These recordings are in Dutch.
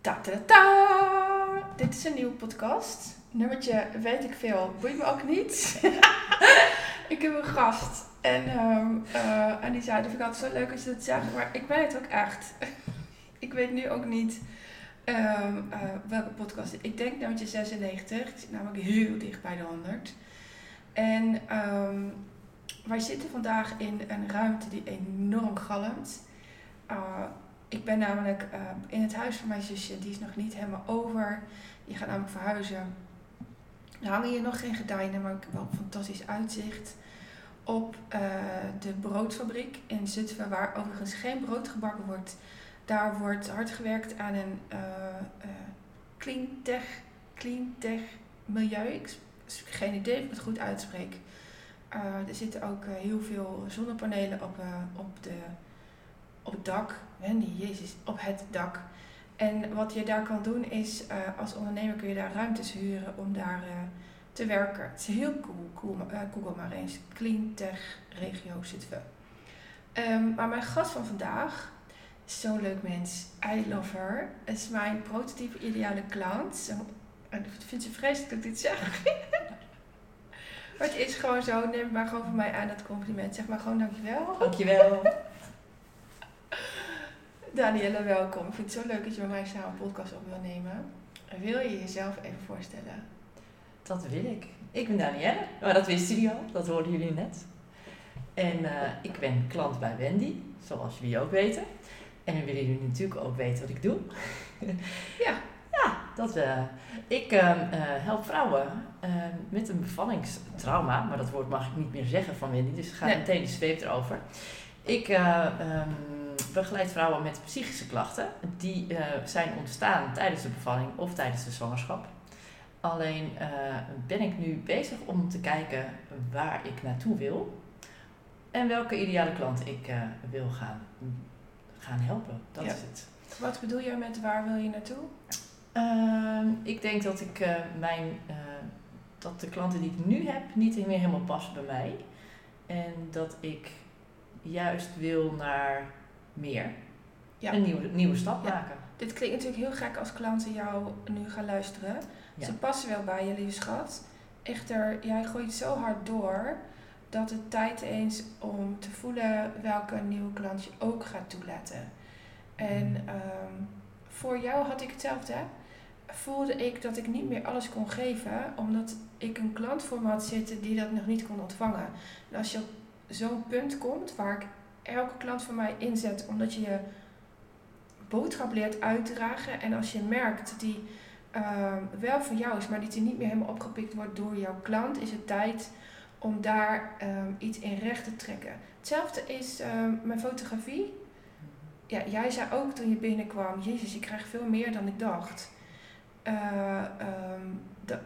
Ta ta ta! Dit is een nieuwe podcast. Nummertje weet ik veel, boeit me ook niet. ik heb een gast en, ehm, eh, en die zei, dat vind ik altijd zo leuk als je dat zegt, maar ik weet het ook echt. ik weet nu ook niet ehm, eh, welke podcast. Ik denk nummertje 96, ik zit namelijk heel dicht bij de 100. En ehm, wij zitten vandaag in een ruimte die enorm galmt. Uh, ik ben namelijk uh, in het huis van mijn zusje, die is nog niet helemaal over. Die gaat namelijk verhuizen. Er hangen hier nog geen gordijnen, maar ik heb wel een fantastisch uitzicht op uh, de broodfabriek in Zutphen, waar overigens geen brood gebakken wordt. Daar wordt hard gewerkt aan een uh, clean, tech, clean tech milieu. Ik heb geen idee of ik het goed uitspreek. er zitten ook heel veel zonnepanelen op, op de op het dak. Wendy, jezus, op het dak. En wat je daar kan doen is, uh, als ondernemer kun je daar ruimtes huren om daar uh, te werken. Het is heel cool. cool uh, Google maar eens. Clean Tech Regio Zutphen. Um, maar mijn gast van vandaag is zo'n leuk mens. I love her. Het is mijn prototype ideale klant. Ik vind ze vreselijk dat ik dit zeg. maar het is gewoon zo. Neem maar gewoon van mij aan dat compliment. Zeg maar gewoon dankjewel. Dankjewel. Danielle, welkom. Ik vind het zo leuk dat je met mij samen een podcast op wil nemen. Wil je jezelf even voorstellen? Dat wil ik. Ik ben Danielle, maar dat wisten jullie al, dat hoorden jullie net. En uh, ik ben klant bij Wendy, zoals jullie ook weten. En dan willen jullie natuurlijk ook weten wat ik doe. ja. Ja, dat we. Uh, ik uh, help vrouwen met een bevallingstrauma, maar dat woord mag ik niet meer zeggen van Wendy, dus ga nee. meteen de zweep erover. Ik um, begeleid vrouwen met psychische klachten. Die uh, zijn ontstaan tijdens de bevalling of tijdens de zwangerschap. Alleen uh, ben ik nu bezig om te kijken waar ik naartoe wil. En welke ideale klant ik uh, wil gaan, gaan helpen. Dat ja. is het. Wat bedoel je met waar wil je naartoe? Ehm, ik denk dat ik mijn, dat de klanten die ik nu heb niet meer helemaal passen bij mij. En dat ik juist wil naar meer. Ja. Een nieuwe, nieuwe stap maken. Dit klinkt natuurlijk heel gek als klanten jou nu gaan luisteren. Ze passen wel bij je, lieve schat. Echter, jij gooit zo hard door dat het tijd is om te voelen welke nieuwe klant je ook gaat toelaten. En um, voor jou had ik hetzelfde. Voelde ik dat ik niet meer alles kon geven, omdat ik een klant voor me had zitten die dat nog niet kon ontvangen. En als je op zo'n punt komt waar ik elke klant van mij inzet, omdat je je boodschap leert uitdragen. En als je merkt die uh, wel van jou is, maar die niet meer helemaal opgepikt wordt door jouw klant, is het tijd om daar um, iets in recht te trekken. Hetzelfde is um, mijn fotografie. Ja, jij zei ook toen je binnenkwam, Jezus, ik krijg veel meer dan ik dacht. Uh,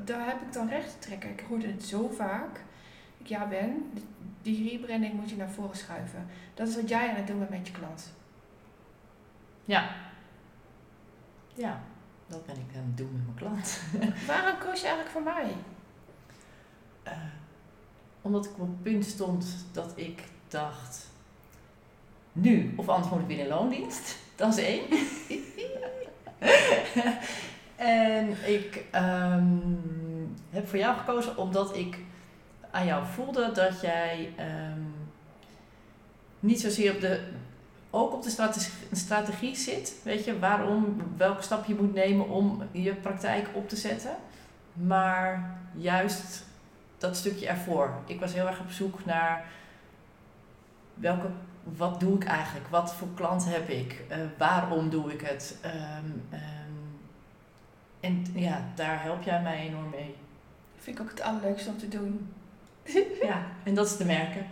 daar heb ik dan recht te trekken. Ik hoorde het zo vaak. Ja, Ben, die rebranding moet je naar voren schuiven. Dat is wat jij aan het doen bent met je klant. Ja. Ja, dat ben ik aan het doen met mijn klant. Waarom koos je eigenlijk voor mij? Uh, omdat ik op het punt stond dat ik dacht... Nu, of anders moet ik weer in loondienst. Dat is één. en ik um, heb voor jou gekozen omdat ik aan jou voelde dat jij um, niet zozeer op de, ook op de strategie, zit. Weet je, waarom, welke stap je moet nemen om je praktijk op te zetten. Maar juist dat stukje ervoor. Ik was heel erg op zoek naar welke, wat doe ik eigenlijk? Wat voor klant heb ik? Uh, waarom doe ik het? Um, um, en ja, daar help jij mij enorm mee. Vind ik ook het allerleukste om te doen. Ja, en dat is te merken.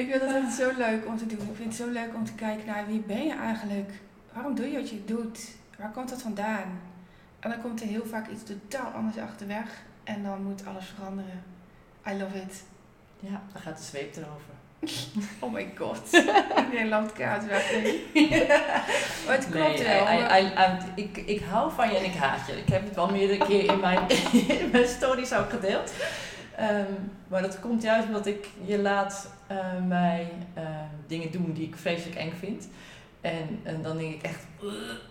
ik vind het echt zo leuk om te doen. Ik vind het zo leuk om te kijken naar wie ben je eigenlijk? Waarom doe je wat je doet? Waar komt dat vandaan? En dan komt er heel vaak iets totaal anders achterweg. En dan moet alles veranderen. I love it. Ja, dan gaat de zweep erover. oh my god. Iedereen loopt kaart weg. Maar het klopt nee, wel. I, I, I, ik, ik hou van je en ik haat je. Ik heb het wel meerdere keer in mijn, in mijn stories ook gedeeld. Um, maar dat komt juist omdat ik je laat uh, mij uh, dingen doen die ik vreselijk eng vind. En, en dan denk ik echt,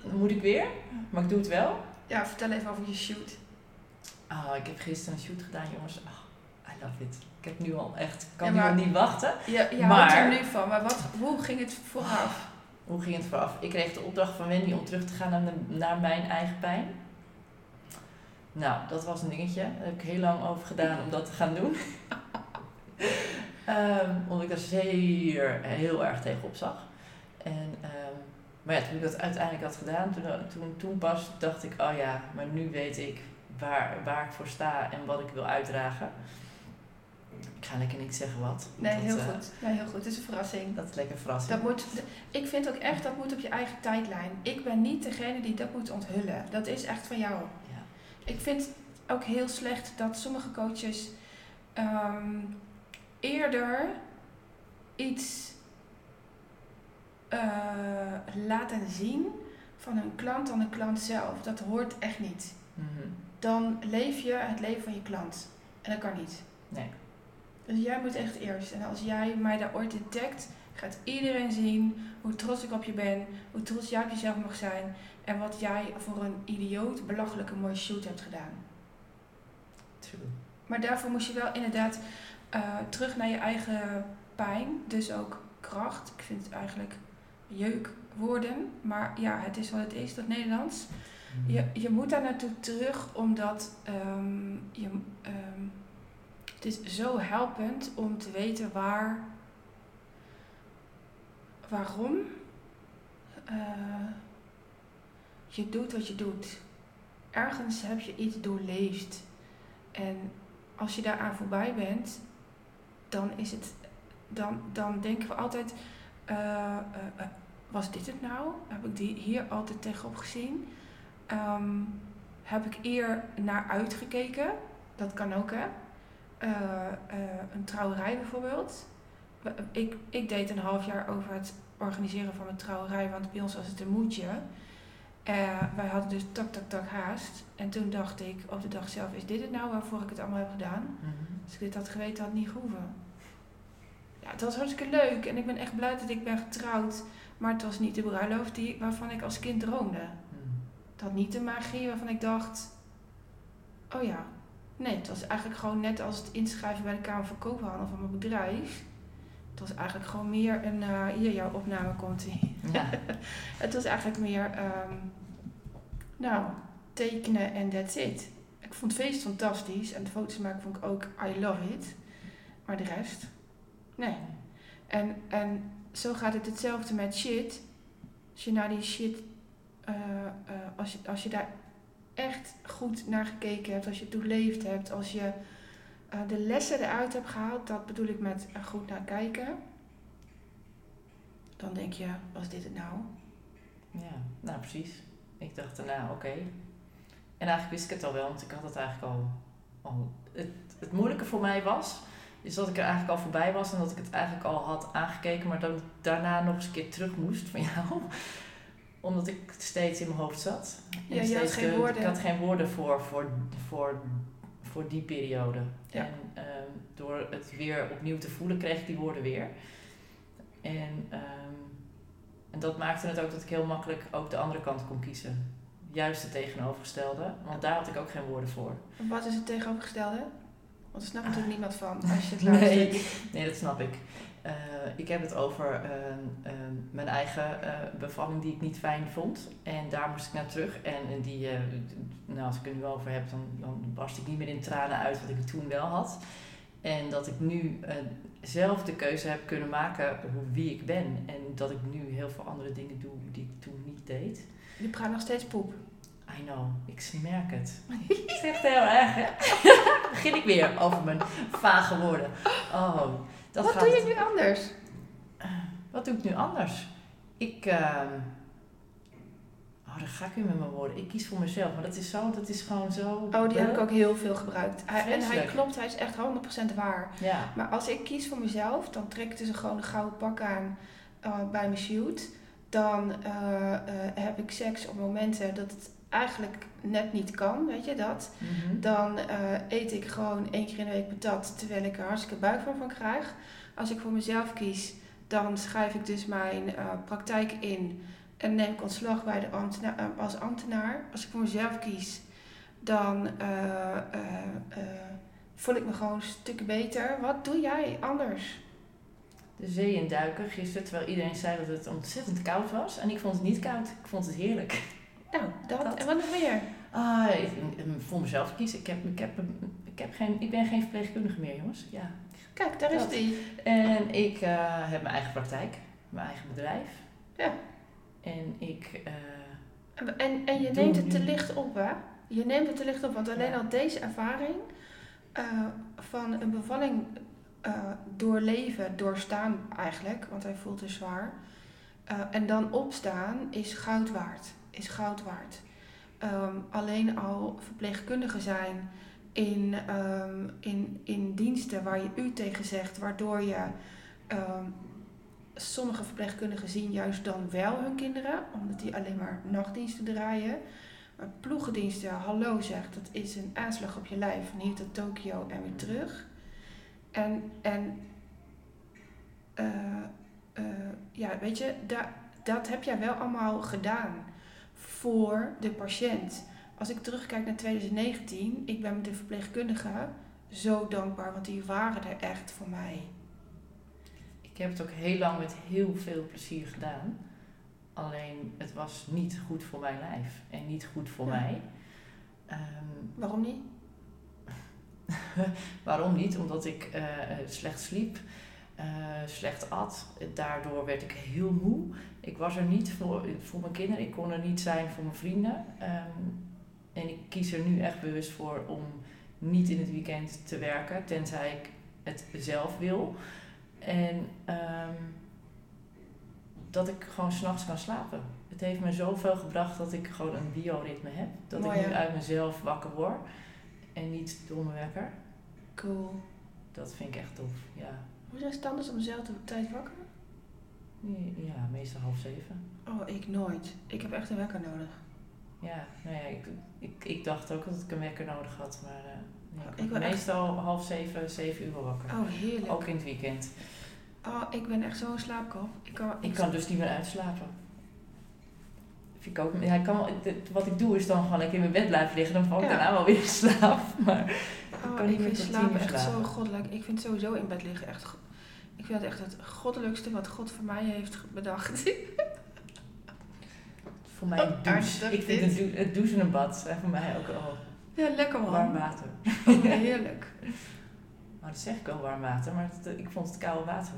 dan moet ik weer? Maar ik doe het wel. Ja, vertel even over je shoot. Oh, ik heb gisteren een shoot gedaan, jongens. Oh, Ik heb nu al echt, kan Ja, nu al niet wachten. Ja, je Maar- houdt er nu van, maar wat, hoe ging het vooraf? Hoe ging het vooraf? Ik kreeg de opdracht van Wendy om terug te gaan naar, de- naar mijn eigen pijn. Nou, dat was een dingetje. Daar heb ik heel lang over gedaan om dat te gaan doen. Ehm, omdat ik daar zeer heel erg tegenop zag. En, ehm, maar ja, toen ik dat uiteindelijk had gedaan, toen, toen, toen pas dacht ik, oh ja, maar nu weet ik waar, waar ik voor sta en wat ik wil uitdragen. Ik ga lekker niet zeggen wat. Nee, Dat, heel eh, goed. Nee, heel goed. Het is een verrassing. Dat is lekker verrassing. Dat moet, ik vind ook echt, dat moet op je eigen tijdlijn. Ik ben niet degene die dat moet onthullen. Dat is echt van jou. Ja. Ik vind ook heel slecht dat sommige coaches ehm, eerder iets eh, laten zien van hun klant dan de klant zelf. Dat hoort echt niet. Mhm. Dan leef je het leven van je klant. En dat kan niet. Nee. Dus jij moet echt eerst. En als jij mij daar ooit tagt, gaat iedereen zien hoe trots ik op je ben, hoe trots jij op jezelf mag zijn en wat jij voor een idioot belachelijke mooie shoot hebt gedaan. True. Maar daarvoor moest je wel inderdaad eh, terug naar je eigen pijn, dus ook kracht. Ik vind het eigenlijk jeukwoorden, maar ja, het is wat het is, dat Nederlands. Je, je moet daar naartoe terug omdat ehm, je, ehm, het is zo helpend om te weten waar, waarom eh, je doet wat je doet. Ergens heb je iets doorleefd. En als je daaraan voorbij bent, dan is het, dan, dan denken we altijd, eh, eh, was dit het nou? Heb ik die hier altijd tegenop gezien? Ehm, heb ik eer naar uitgekeken. Dat kan ook, hè. Eh, eh, een trouwerij bijvoorbeeld. Ik, ik deed een half jaar over het organiseren van mijn trouwerij, want bij ons was het een moedje. Eh, wij hadden dus tak, tak, tak haast. En toen dacht ik op de dag zelf, is dit het nou waarvoor ik het allemaal heb gedaan? Mhm. Als ik dit had geweten, had het niet gehoeven. Ja, het was hartstikke leuk en ik ben echt blij dat ik ben getrouwd. Maar het was niet de bruiloft die, waarvan ik als kind droomde. Mhm. Het had niet de magie waarvan ik dacht, oh ja. Nee, het was eigenlijk gewoon net als het inschrijven bij de Kamer van Koophandel van mijn bedrijf. Het was eigenlijk gewoon meer een, eh, hier jouw opname komt ie. Ja. Het was eigenlijk meer, ehm, nou, tekenen en that's it. Ik vond het feest fantastisch en de foto's maken vond ik ook, I love it. Maar de rest, nee. En, en zo gaat het hetzelfde met shit. Als je naar die shit, eh, eh, als, je, als je daar echt goed naar gekeken hebt, als je het doorleefd hebt, als je eh, de lessen eruit hebt gehaald, dat bedoel ik met er goed naar kijken. Dan denk je, was dit het nou? Ja, nou precies. Ik dacht daarna, oké. En eigenlijk wist ik het al wel, want ik had het eigenlijk al... al het, het moeilijke voor mij was, is dat ik er eigenlijk al voorbij was en dat ik het eigenlijk al had aangekeken, maar dat ik daarna nog eens een keer terug moest van jou. Omdat ik steeds in mijn hoofd zat. En Ja, je had steeds geen de- woorden. Ik had geen woorden voor, voor, voor, voor die periode. Ja. En ehm, door het weer opnieuw te voelen, kreeg ik die woorden weer. En, ehm, en dat maakte het ook dat ik heel makkelijk ook de andere kant kon kiezen. Juist het tegenovergestelde, want daar had ik ook geen woorden voor. Wat is het tegenovergestelde? Want er snapt natuurlijk niemand van als je het Nee, luistert. nee, dat snap ik. Eh, ik heb het over ehm, ehm, mijn eigen eh, bevalling die ik niet fijn vond. En daar moest ik naar terug. En, en die, eh, nou, als ik het er nu over heb, dan, dan barst ik niet meer in tranen uit wat ik toen wel had. En dat ik nu zelf de keuze heb kunnen maken hoe, wie ik ben. En dat ik nu heel veel andere dingen doe die ik toen niet deed. Je praat nog steeds poep. I know, ik merk het. Het is echt heel erg, hè? Begin ik weer over mijn vage woorden. Oh, dat Wat gaat doe je nu anders? Wat doe ik nu anders? Ik, ehm oh, dan ga ik weer met mijn woorden. Ik kies voor mezelf, maar dat is zo, dat is gewoon zo. Oh, die heb ik ook heel veel gebruikt. Hij, en hij klopt, hij is echt 100% waar. Ja, Maar als ik kies voor mezelf, dan trek ik dus gewoon een gouden pak aan eh, bij mijn shoot. Dan eh, eh, heb ik seks op momenten dat het eigenlijk net niet kan, weet je dat? Mhm. Dan eh, eet ik gewoon één keer in de week patat, terwijl ik er hartstikke buikval van krijg. Als ik voor mezelf kies, Dan schrijf ik dus mijn eh, praktijk in en neem ik ontslag bij de ambtena- eh, als ambtenaar. Als ik voor mezelf kies, dan voel ik me gewoon stukken beter. Wat doe jij anders? De zee in duiken gisteren, terwijl iedereen zei dat het ontzettend koud was. En ik vond het niet koud, ik vond het heerlijk. Nou, dat, Dat. en wat nog meer? Ah, ik, voor mezelf kiezen. Ik, heb, ik, heb, ik, heb geen, ik ben geen verpleegkundige meer, jongens. Ja. Kijk, daar is die. En ik eh, heb mijn eigen praktijk, mijn eigen bedrijf. Ja. En ik... eh, En, en, je neemt het te licht op, hè? Je neemt het te licht op, want alleen Ja. al deze ervaring eh, van een bevalling doorleven, doorstaan eigenlijk, want hij voelt dus zwaar. en dan opstaan is goud waard. Is goud waard. Ehm, alleen al verpleegkundige zijn in, ehm, in, in diensten waar je u tegen zegt, waardoor je. ehm, sommige verpleegkundigen zien juist dan wel hun kinderen, omdat die alleen maar nachtdiensten draaien. Maar ploegendiensten, hallo zegt, dat is een aanslag op je lijf van hier tot Tokio en weer terug. En, en eh, eh, ja, weet je, da, dat heb jij wel allemaal gedaan voor de patiënt. Als ik terugkijk naar 2019, ik ben met de verpleegkundigen zo dankbaar, want die waren er echt voor mij. ik heb het ook heel lang met heel veel plezier gedaan. Alleen het was niet goed voor mijn lijf en niet goed voor Ja. mij. Ehm, Waarom niet? waarom niet? Omdat ik eh, eh, slecht sliep, eh, slecht at. Daardoor werd ik heel moe. Ik was er niet voor, voor mijn kinderen. Ik kon er niet zijn voor mijn vrienden. Ehm, en ik kies er nu echt bewust voor om niet in het weekend te werken, tenzij ik het zelf wil. En ehm, dat ik gewoon s'nachts kan slapen. Het heeft me zoveel gebracht dat ik gewoon een bioritme heb. Dat Mooi, ik nu uit mezelf wakker word en niet door mijn wekker. Cool. Dat vind ik echt tof, ja. Hoe het anders om dezelfde tijd wakker? Ja, meestal half zeven. Oh, ik nooit. Ik heb echt een wekker nodig. Ja, nou ja, ik, ik, ik dacht ook dat ik een wekker nodig had, maar eh, nee, ik echt- meestal half zeven, zeven uur wakker. Oh, heerlijk. Ook in het weekend. Oh, ik ben echt zo'n slaapkop. Ik kan, Ik kan dus niet meer uitslapen. Vind ik ook, ik kan wat ik doe is dan gewoon lekker in mijn bed blijven liggen. Dan val ik Ja. daarna wel weer in slaap. Maar Oh, kan ik niet meer vind uur echt zo goddelijk. Ik vind sowieso in bed liggen echt... Ik vind het echt het goddelijkste wat God voor mij heeft bedacht. voor mij een douche. Aardig Ik vind het, dou- het en een bad zijn voor mij ook al ja, lekker man. warm water. Oh, heerlijk. Maar dat zeg ik al warm water, maar het- ik vond het koude water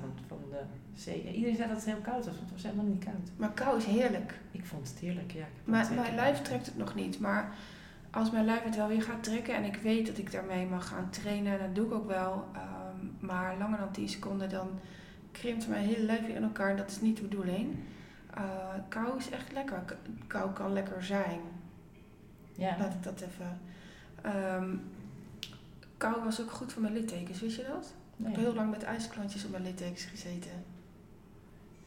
de zee. Ja, iedereen zei dat het heel koud was, want het was helemaal niet koud. Maar kou is heerlijk. Ik vond het heerlijk, ja. Maar mijn lijf trekt het nog niet. Maar als mijn lijf het wel weer gaat trekken en ik weet dat ik daarmee mag gaan trainen, dat doe ik ook wel. ehm, maar langer dan 10 seconden, dan krimpt mijn hele lijf weer in elkaar. En dat is niet de bedoeling. Eh, kou is echt lekker. Kou kan lekker zijn. Ja, Laat ik dat even. Ehm, kou was ook goed voor mijn littekens, wist je dat? Ik heb heel lang met ijsklantjes op mijn littekens gezeten.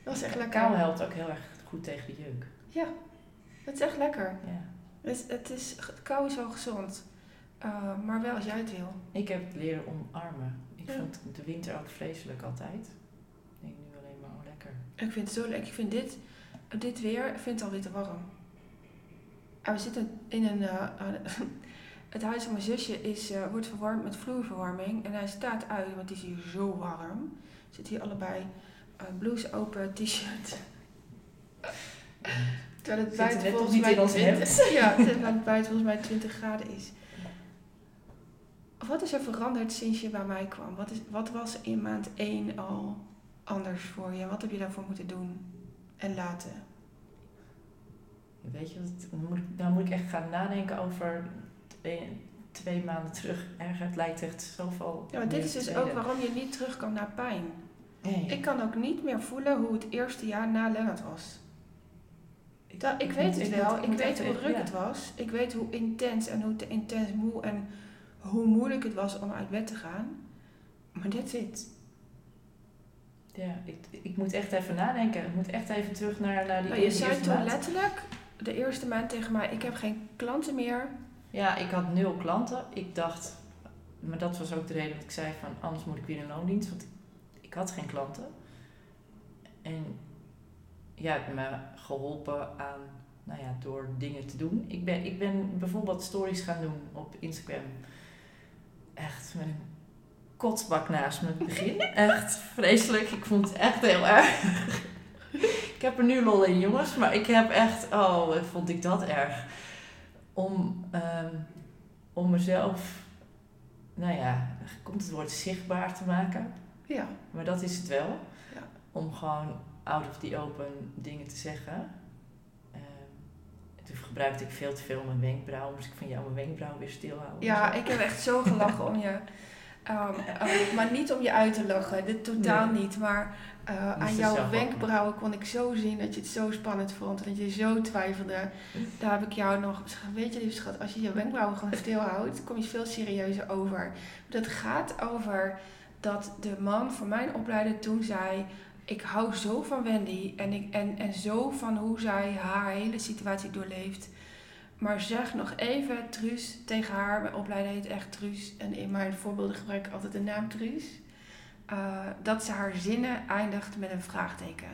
Dat was echt lekker. Kou helpt ook heel erg goed tegen de jeuk. Ja, het is echt lekker. Ja. Het, het is, kou is wel gezond. Uh, maar wel als jij het wil. Ik heb het leren omarmen. Ik Ja. vond de winter ook vreselijk altijd. Ik denk nu alleen maar oh, lekker. Ik vind het zo lekker. Ik vind dit, dit weer, ik vind het alweer te warm. En we zitten in een... eh, eh, het huis van mijn zusje is, eh, wordt verwarmd met vloerverwarming. En hij staat uit, want het is hier zo warm. Zit hier allebei eh, blouse open, t-shirt. Terwijl het buiten volgens niet mij in ons 20, ja, terwijl het buiten volgens mij 20 graden is. Wat is er veranderd sinds je bij mij kwam? Wat, is, wat was in maand 1 al anders voor je? Wat heb je daarvoor moeten doen en laten? Weet je, dan, moet dan moet ik echt gaan nadenken over twee, twee maanden terug. Erg, het lijkt echt zoveel. Ja, maar dit is dus ook waarom je niet terug kan naar pijn. Nee. Ik kan ook niet meer voelen hoe het eerste jaar na Lennart was. Dat, ik, weet het ik wel. Ik, weet hoe druk ja. het was. Ik weet hoe intens en hoe te intens moe en hoe moeilijk het was om uit bed te gaan. Maar dit zit. Ja, ik, ik moet echt even nadenken. Ik moet echt even terug naar, naar die Nou, je zei toen maand. letterlijk de eerste maand tegen mij: Ik heb geen klanten meer. Ja, ik had nul klanten. Ik dacht, maar dat was ook de reden dat ik zei van anders moet ik weer in loondienst, want ik, ik had geen klanten. En ja, heeft me geholpen aan, nou ja, door dingen te doen. Ik ben, ik ben bijvoorbeeld stories gaan doen op Instagram. Echt met een kotsbak naast me het begin. Echt vreselijk. Ik vond het echt heel erg. ik heb er nu lol in, jongens. Maar ik heb echt, oh, vond ik dat erg. Om, ehm, om mezelf, nou ja, komt het woord zichtbaar te maken. Ja. Maar dat is het wel. Ja. Om gewoon out of the open dingen te zeggen. Ehm, toen gebruikte ik veel te veel mijn wenkbrauw. Moest ik van jou mijn wenkbrauw weer stilhouden. Ja, ik heb echt zo gelachen om je. Ehm, ehm, maar niet om je uit te lachen, dit totaal Nee. niet. Maar eh, aan jouw wenkbrauwen kon ik zo zien dat je het zo spannend vond. En dat je zo twijfelde. Daar heb ik jou nog weet je lieve schat, als je je wenkbrauwen gewoon stilhoudt, kom je veel serieuzer over. Dat gaat over dat de man van mijn opleider toen zei, ik hou zo van Wendy en, ik, en, en zo van hoe zij haar hele situatie doorleeft. Maar zeg nog even Truus tegen haar. Mijn opleider heet echt Truus. En in mijn voorbeelden gebruik ik altijd de naam Truus. Uh, dat ze haar zinnen eindigt met een vraagteken.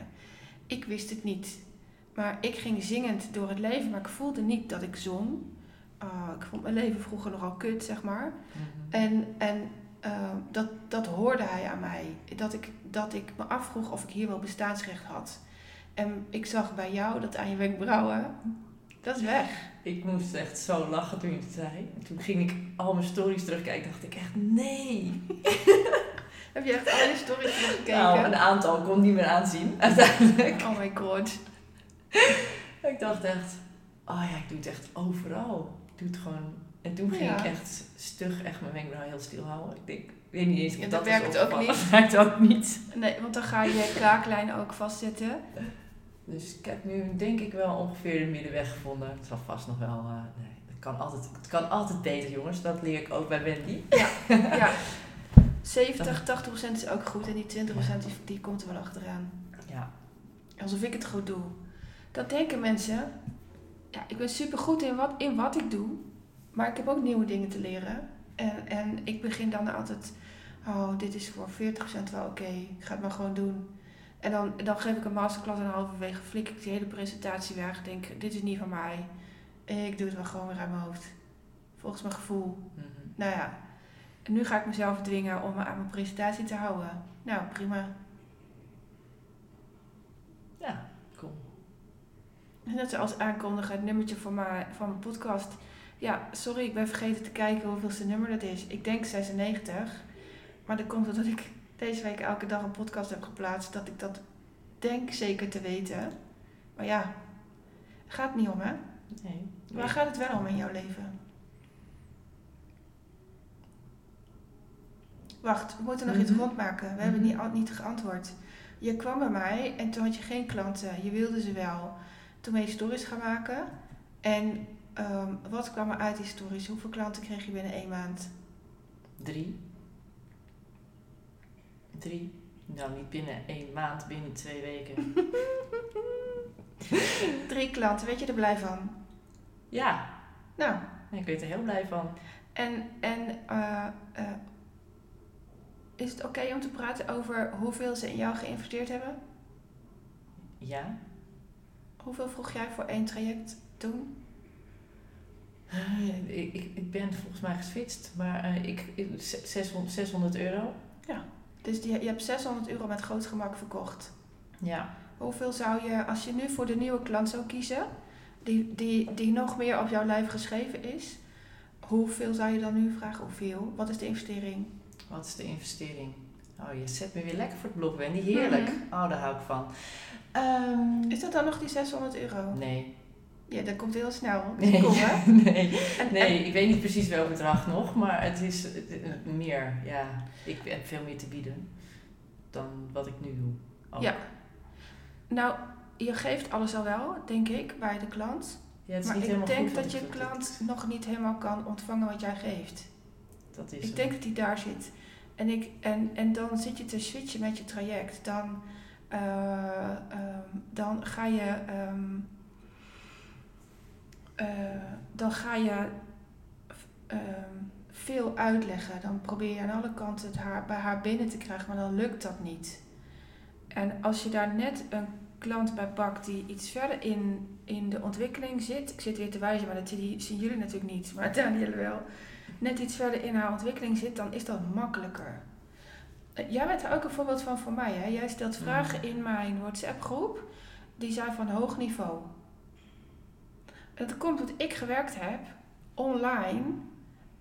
Ik wist het niet. Maar ik ging zingend door het leven, maar ik voelde niet dat ik zong. Uh, ik vond mijn leven vroeger nogal kut, zeg maar. Mhm. En, en uh, dat, dat hoorde hij aan mij. Dat ik, dat ik me afvroeg of ik hier wel bestaansrecht had. En ik zag bij jou dat aan je wenkbrauwen, dat is weg. Ik moest echt zo lachen toen je het zei. En toen ging ik al mijn stories terugkijken. dacht ik echt, nee. Heb je echt al je stories teruggekeken? Nou, een aantal kon niet meer aanzien, uiteindelijk. Oh my god. ik dacht echt, oh ja, ik doe het echt overal. Ik doe het gewoon. En toen ging Ja. ik echt stug echt mijn wenkbrauw heel stil houden. Ik denk, weet niet eens of Ja, dat, dat werkt ook niet. Dat werkt ook niet. Nee, want dan ga je kraaklijn ook vastzitten. Dus ik heb nu denk ik wel ongeveer de middenweg gevonden. Het zal vast nog wel, eh, nee, het kan, altijd, het kan altijd beter jongens. Dat leer ik ook bij Wendy. Ja. 70, 80 procent is ook goed en die 20 procent die, die komt er wel achteraan. Ja. Alsof ik het goed doe. Dat denken mensen. Ja, ik ben super goed in wat, in wat ik doe. Maar ik heb ook nieuwe dingen te leren. En, en ik begin dan altijd. Oh, dit is voor 40% wel oké. Ik ga het maar gewoon doen. En dan, dan geef ik een masterclass en halverwege flik ik die hele presentatie weg. Denk, dit is niet van mij. Ik doe het wel gewoon weer uit mijn hoofd. Volgens mijn gevoel. Mhm. Nou ja, en nu ga ik mezelf dwingen om me aan mijn presentatie te houden. Nou, prima. Ja, cool. Net zoals aankondigen, het nummertje van mijn, van mijn podcast. Ja, sorry, ik ben vergeten te kijken hoeveelste nummer dat is. Ik denk 96. Maar dat komt omdat ik deze week elke dag een podcast heb geplaatst. Dat ik dat denk zeker te weten. Maar ja, gaat niet om hè. Nee. Waar gaat het wel om in jouw leven? Wacht, we moeten nog iets Mhm. rondmaken. We hebben Mhm. niet, niet geantwoord. Je kwam bij mij en toen had je geen klanten. Je wilde ze wel. Toen ben je stories gaan maken. En ehm, wat kwam er uit die stories? Hoeveel klanten kreeg je binnen één maand? Drie. Drie. Nou, niet binnen één maand, binnen twee weken. Drie klanten, weet je er blij van? ja, Nou, ik weet er heel blij van. en, en eh, eh, is het oké om te praten over hoeveel ze in jou geïnvesteerd hebben? Ja. Hoeveel vroeg jij voor één traject toen? Eh, Ik, ik, ben volgens mij geswitcht, maar ik, ik, 600, 600 euro. Dus die, je hebt 600 euro met groot gemak verkocht. Ja. Hoeveel zou je, als je nu voor de nieuwe klant zou kiezen, die, die, die nog meer op jouw lijf geschreven is, hoeveel zou je dan nu vragen? Hoeveel? Wat is de investering? Wat is de investering? Oh, je zet me weer lekker voor het blok, Wendy. Heerlijk. Mhm. Oh, daar hou ik van. Ehm, Is dat dan nog die 600 euro? nee. Ja, dat komt heel snel. Nee. Kom, hè? nee. En, Nee, en- ik weet niet precies welk bedrag nog, maar het is het- meer. Ja, ik heb veel meer te bieden dan wat ik nu doe. Ook. Ja. nou, je geeft alles al wel, denk ik, bij de klant. Ja, het is Maar niet ik helemaal denk dat je klant nog niet helemaal kan ontvangen wat jij geeft. Dat is Ik denk dat die daar zit. En, ik, en, en dan zit je te switchen met je traject. Dan, eh, ehm, dan ga je. ehm, eh, dan ga je ehm, veel uitleggen. Dan probeer je aan alle kanten het haar, bij haar binnen te krijgen, maar dan lukt dat niet. En als je daar net een klant bij pakt die iets verder in, in de ontwikkeling zit. Ik zit weer te wijzen, maar dat zien jullie natuurlijk niet. Maar Danielle wel. Net iets verder in haar ontwikkeling zit, dan is dat makkelijker. Eh, Jij bent er ook een voorbeeld van voor mij. Hè? Jij stelt vragen in mijn WhatsApp groep. Die zijn van hoog niveau. Dat komt omdat ik gewerkt heb online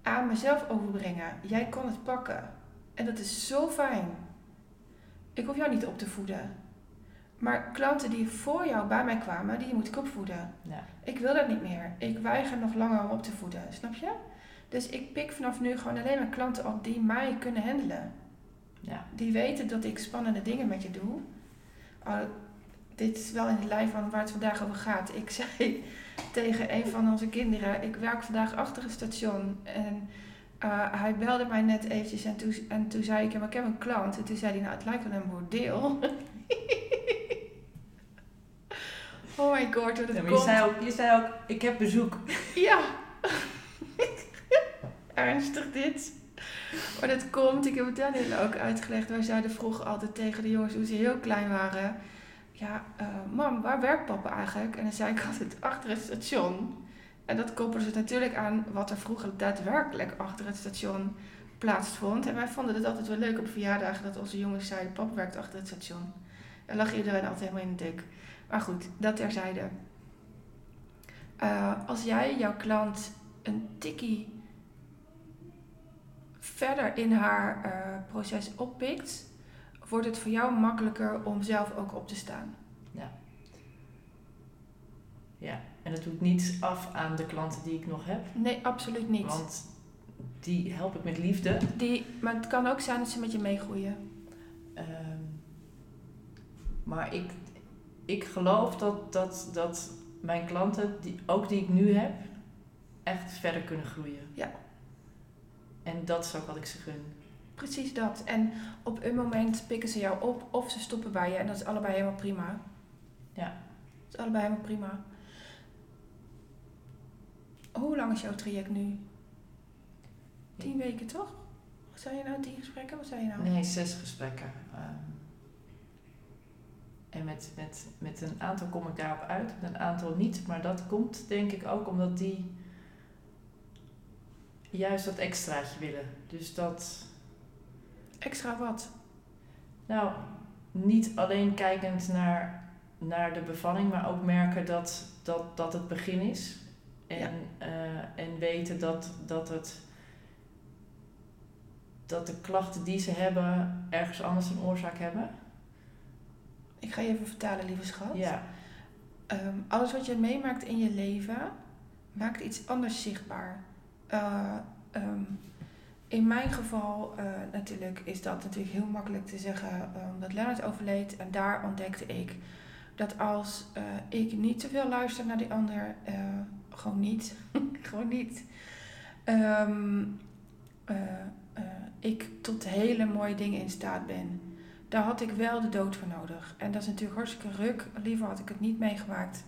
aan mezelf overbrengen. Jij kon het pakken. En dat is zo fijn. Ik hoef jou niet op te voeden. Maar klanten die voor jou bij mij kwamen, die moet ik opvoeden. Ja. Ik wil dat niet meer. Ik weiger nog langer om op te voeden. Snap je? Dus ik pik vanaf nu gewoon alleen maar klanten op die mij kunnen handelen. Ja. Die weten dat ik spannende dingen met je doe. Oh, dit is wel in de lijn van waar het vandaag over gaat. Ik zei tegen een van onze kinderen: Ik werk vandaag achter het station. En eh, hij belde mij net eventjes. En toen, en toen zei ik hem: Ik heb een klant. En toen zei hij: Nou, het lijkt wel een bordeel. oh my god, hoe dat Ja, maar je, komt. zei ook, je zei ook, ik heb bezoek. Ja. Ernstig dit. Maar dat komt, ik heb het Daniel ook uitgelegd. Wij zeiden vroeger altijd tegen de jongens toen ze heel klein waren. Ja, eh, mam, waar werkt papa eigenlijk? En dan zei ik altijd achter het station. En dat koppelen ze natuurlijk aan wat er vroeger daadwerkelijk achter het station plaatsvond. En wij vonden het altijd wel leuk op verjaardagen dat onze jongens zeiden, papa werkt achter het station. En lag iedereen altijd helemaal in de dik. Maar goed, dat terzijde. Eh, als jij jouw klant een tikkie verder in haar eh, proces oppikt, wordt het voor jou makkelijker om zelf ook op te staan. Ja, en dat doet niets af aan de klanten die ik nog heb. Nee, absoluut niet. Want die help ik met liefde. Die, maar het kan ook zijn dat ze met je meegroeien. Ehm, maar ik, ik geloof dat, dat, dat mijn klanten, die, ook die ik nu heb, echt verder kunnen groeien. Ja. En dat is ook wat ik ze gun. Precies dat. En op een moment pikken ze jou op of ze stoppen bij je. En dat is allebei helemaal prima. Ja. Dat is allebei helemaal prima. Hoe lang is jouw traject nu? Tien weken toch? Wat zei je nou? Tien gesprekken? Wat zei je nou? Nee, zes gesprekken. Ehm, en met, met, met een aantal kom ik daarop uit, met een aantal niet. Maar dat komt denk ik ook omdat die juist dat extraatje willen. Dus dat, Extra wat? nou, niet alleen kijkend naar, naar de bevalling, maar ook merken dat, dat, dat het begin is. En, Ja. eh, en weten dat, dat het dat de klachten die ze hebben ergens anders een oorzaak hebben. Ik ga je even vertalen, lieve schat. Ja, Ehm, alles wat je meemaakt in je leven maakt iets anders zichtbaar. Eh, ehm, in mijn geval eh, natuurlijk is dat natuurlijk heel makkelijk te zeggen ehm, dat Leonard overleed. En daar ontdekte ik dat als eh, ik niet te veel luister naar die ander, eh, gewoon niet, gewoon niet, ehm, eh, eh, ik tot hele mooie dingen in staat ben. Daar had ik wel de dood voor nodig. En dat is natuurlijk hartstikke ruk. Liever had ik het niet meegemaakt.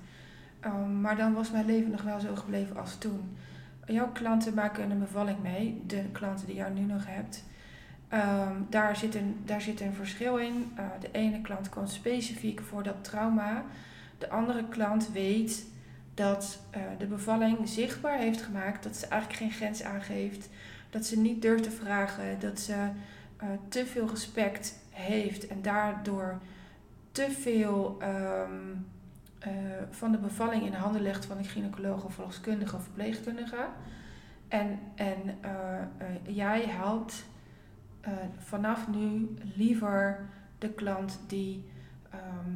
Ehm, maar dan was mijn leven nog wel zo gebleven als toen. Jouw klanten maken een bevalling mee. De klanten die jij nu nog hebt. Ehm, daar, zit een, daar zit een verschil in. Eh, de ene klant komt specifiek voor dat trauma. De andere klant weet dat eh, de bevalling zichtbaar heeft gemaakt. Dat ze eigenlijk geen grens aangeeft. Dat ze niet durft te vragen. Dat ze eh, te veel respect heeft en daardoor te veel ehm, eh, van de bevalling in de handen legt van een gynaecoloog of verloskundige of verpleegkundige. En, en eh, eh, jij helpt vanaf nu liever de klant die, ehm,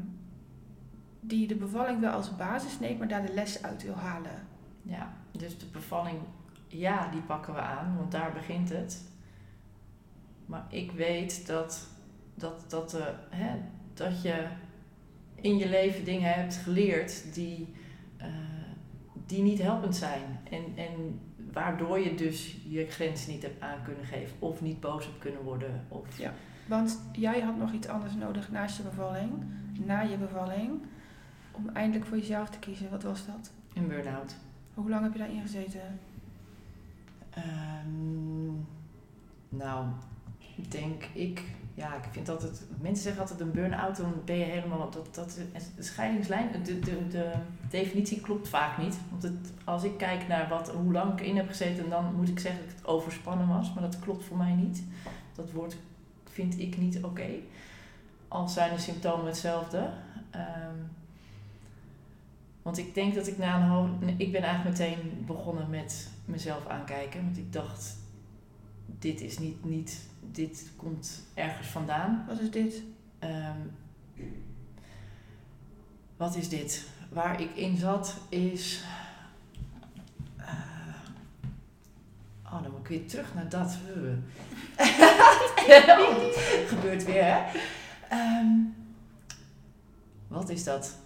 die de bevalling wel als basis neemt, maar daar de les uit wil halen. ja, dus de bevalling, ja, die pakken we aan, want daar begint het. Maar ik weet dat, dat, dat, hè, dat je in je leven dingen hebt geleerd die, eh, die niet helpend zijn. En, en waardoor je dus je grens niet hebt aan kunnen geven of niet boos hebt kunnen worden. Of, Ja. Want jij had nog iets anders nodig naast je bevalling, na je bevalling, om eindelijk voor jezelf te kiezen. Wat was dat? Een burn-out. Hoe lang heb je daarin gezeten? Ehm, nou, denk ik ja, ik vind altijd, mensen zeggen altijd een burn-out, dan ben je helemaal, dat, dat, de scheidingslijn, de, de, de definitie klopt vaak niet. Want het, als ik kijk naar wat, hoe lang ik in heb gezeten, dan moet ik zeggen dat het overspannen was, maar dat klopt voor mij niet. Dat woord vind ik niet oké. Al zijn de symptomen hetzelfde. Ehm, want ik denk dat ik na een hoog, ik ben eigenlijk meteen begonnen met mezelf aankijken, want ik dacht, dit is niet, niet dit komt ergens vandaan. Wat is dit? Ehm, wat is dit? Waar ik in zat is. Uh, oh, dan moet ik weer terug naar dat. gebeurt weer, hè? Ehm, wat is dat?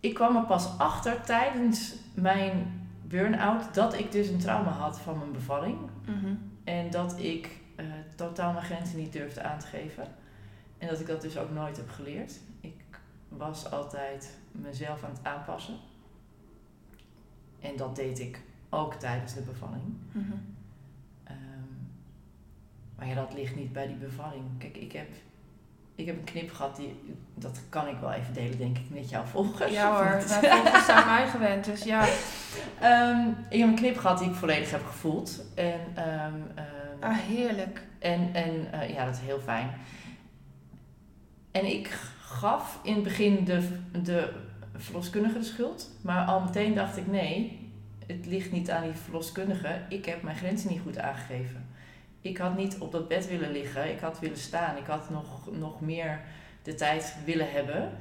Ik kwam er pas achter tijdens mijn burn-out dat ik dus een trauma had van mijn bevalling. Mhm. En dat ik totaal mijn grenzen niet durfde aan te geven. En dat ik dat dus ook nooit heb geleerd. Ik was altijd mezelf aan het aanpassen. En dat deed ik ook tijdens de bevalling. Mhm. Ehm, maar ja, dat ligt niet bij die bevalling. Kijk, ik heb, ik heb een knip gehad, die, dat kan ik wel even delen, denk ik, met jouw volgers. Ja hoor, mijn volgers zijn mij gewend, dus ja. Ehm, ik heb een knip gehad die ik volledig heb gevoeld. En um, Ah, heerlijk. En, en uh, ja, dat is heel fijn. En ik gaf in het begin de, de verloskundige de schuld. Maar al meteen dacht ik, nee, het ligt niet aan die verloskundige. Ik heb mijn grenzen niet goed aangegeven. Ik had niet op dat bed willen liggen. Ik had willen staan. Ik had nog, nog meer de tijd willen hebben.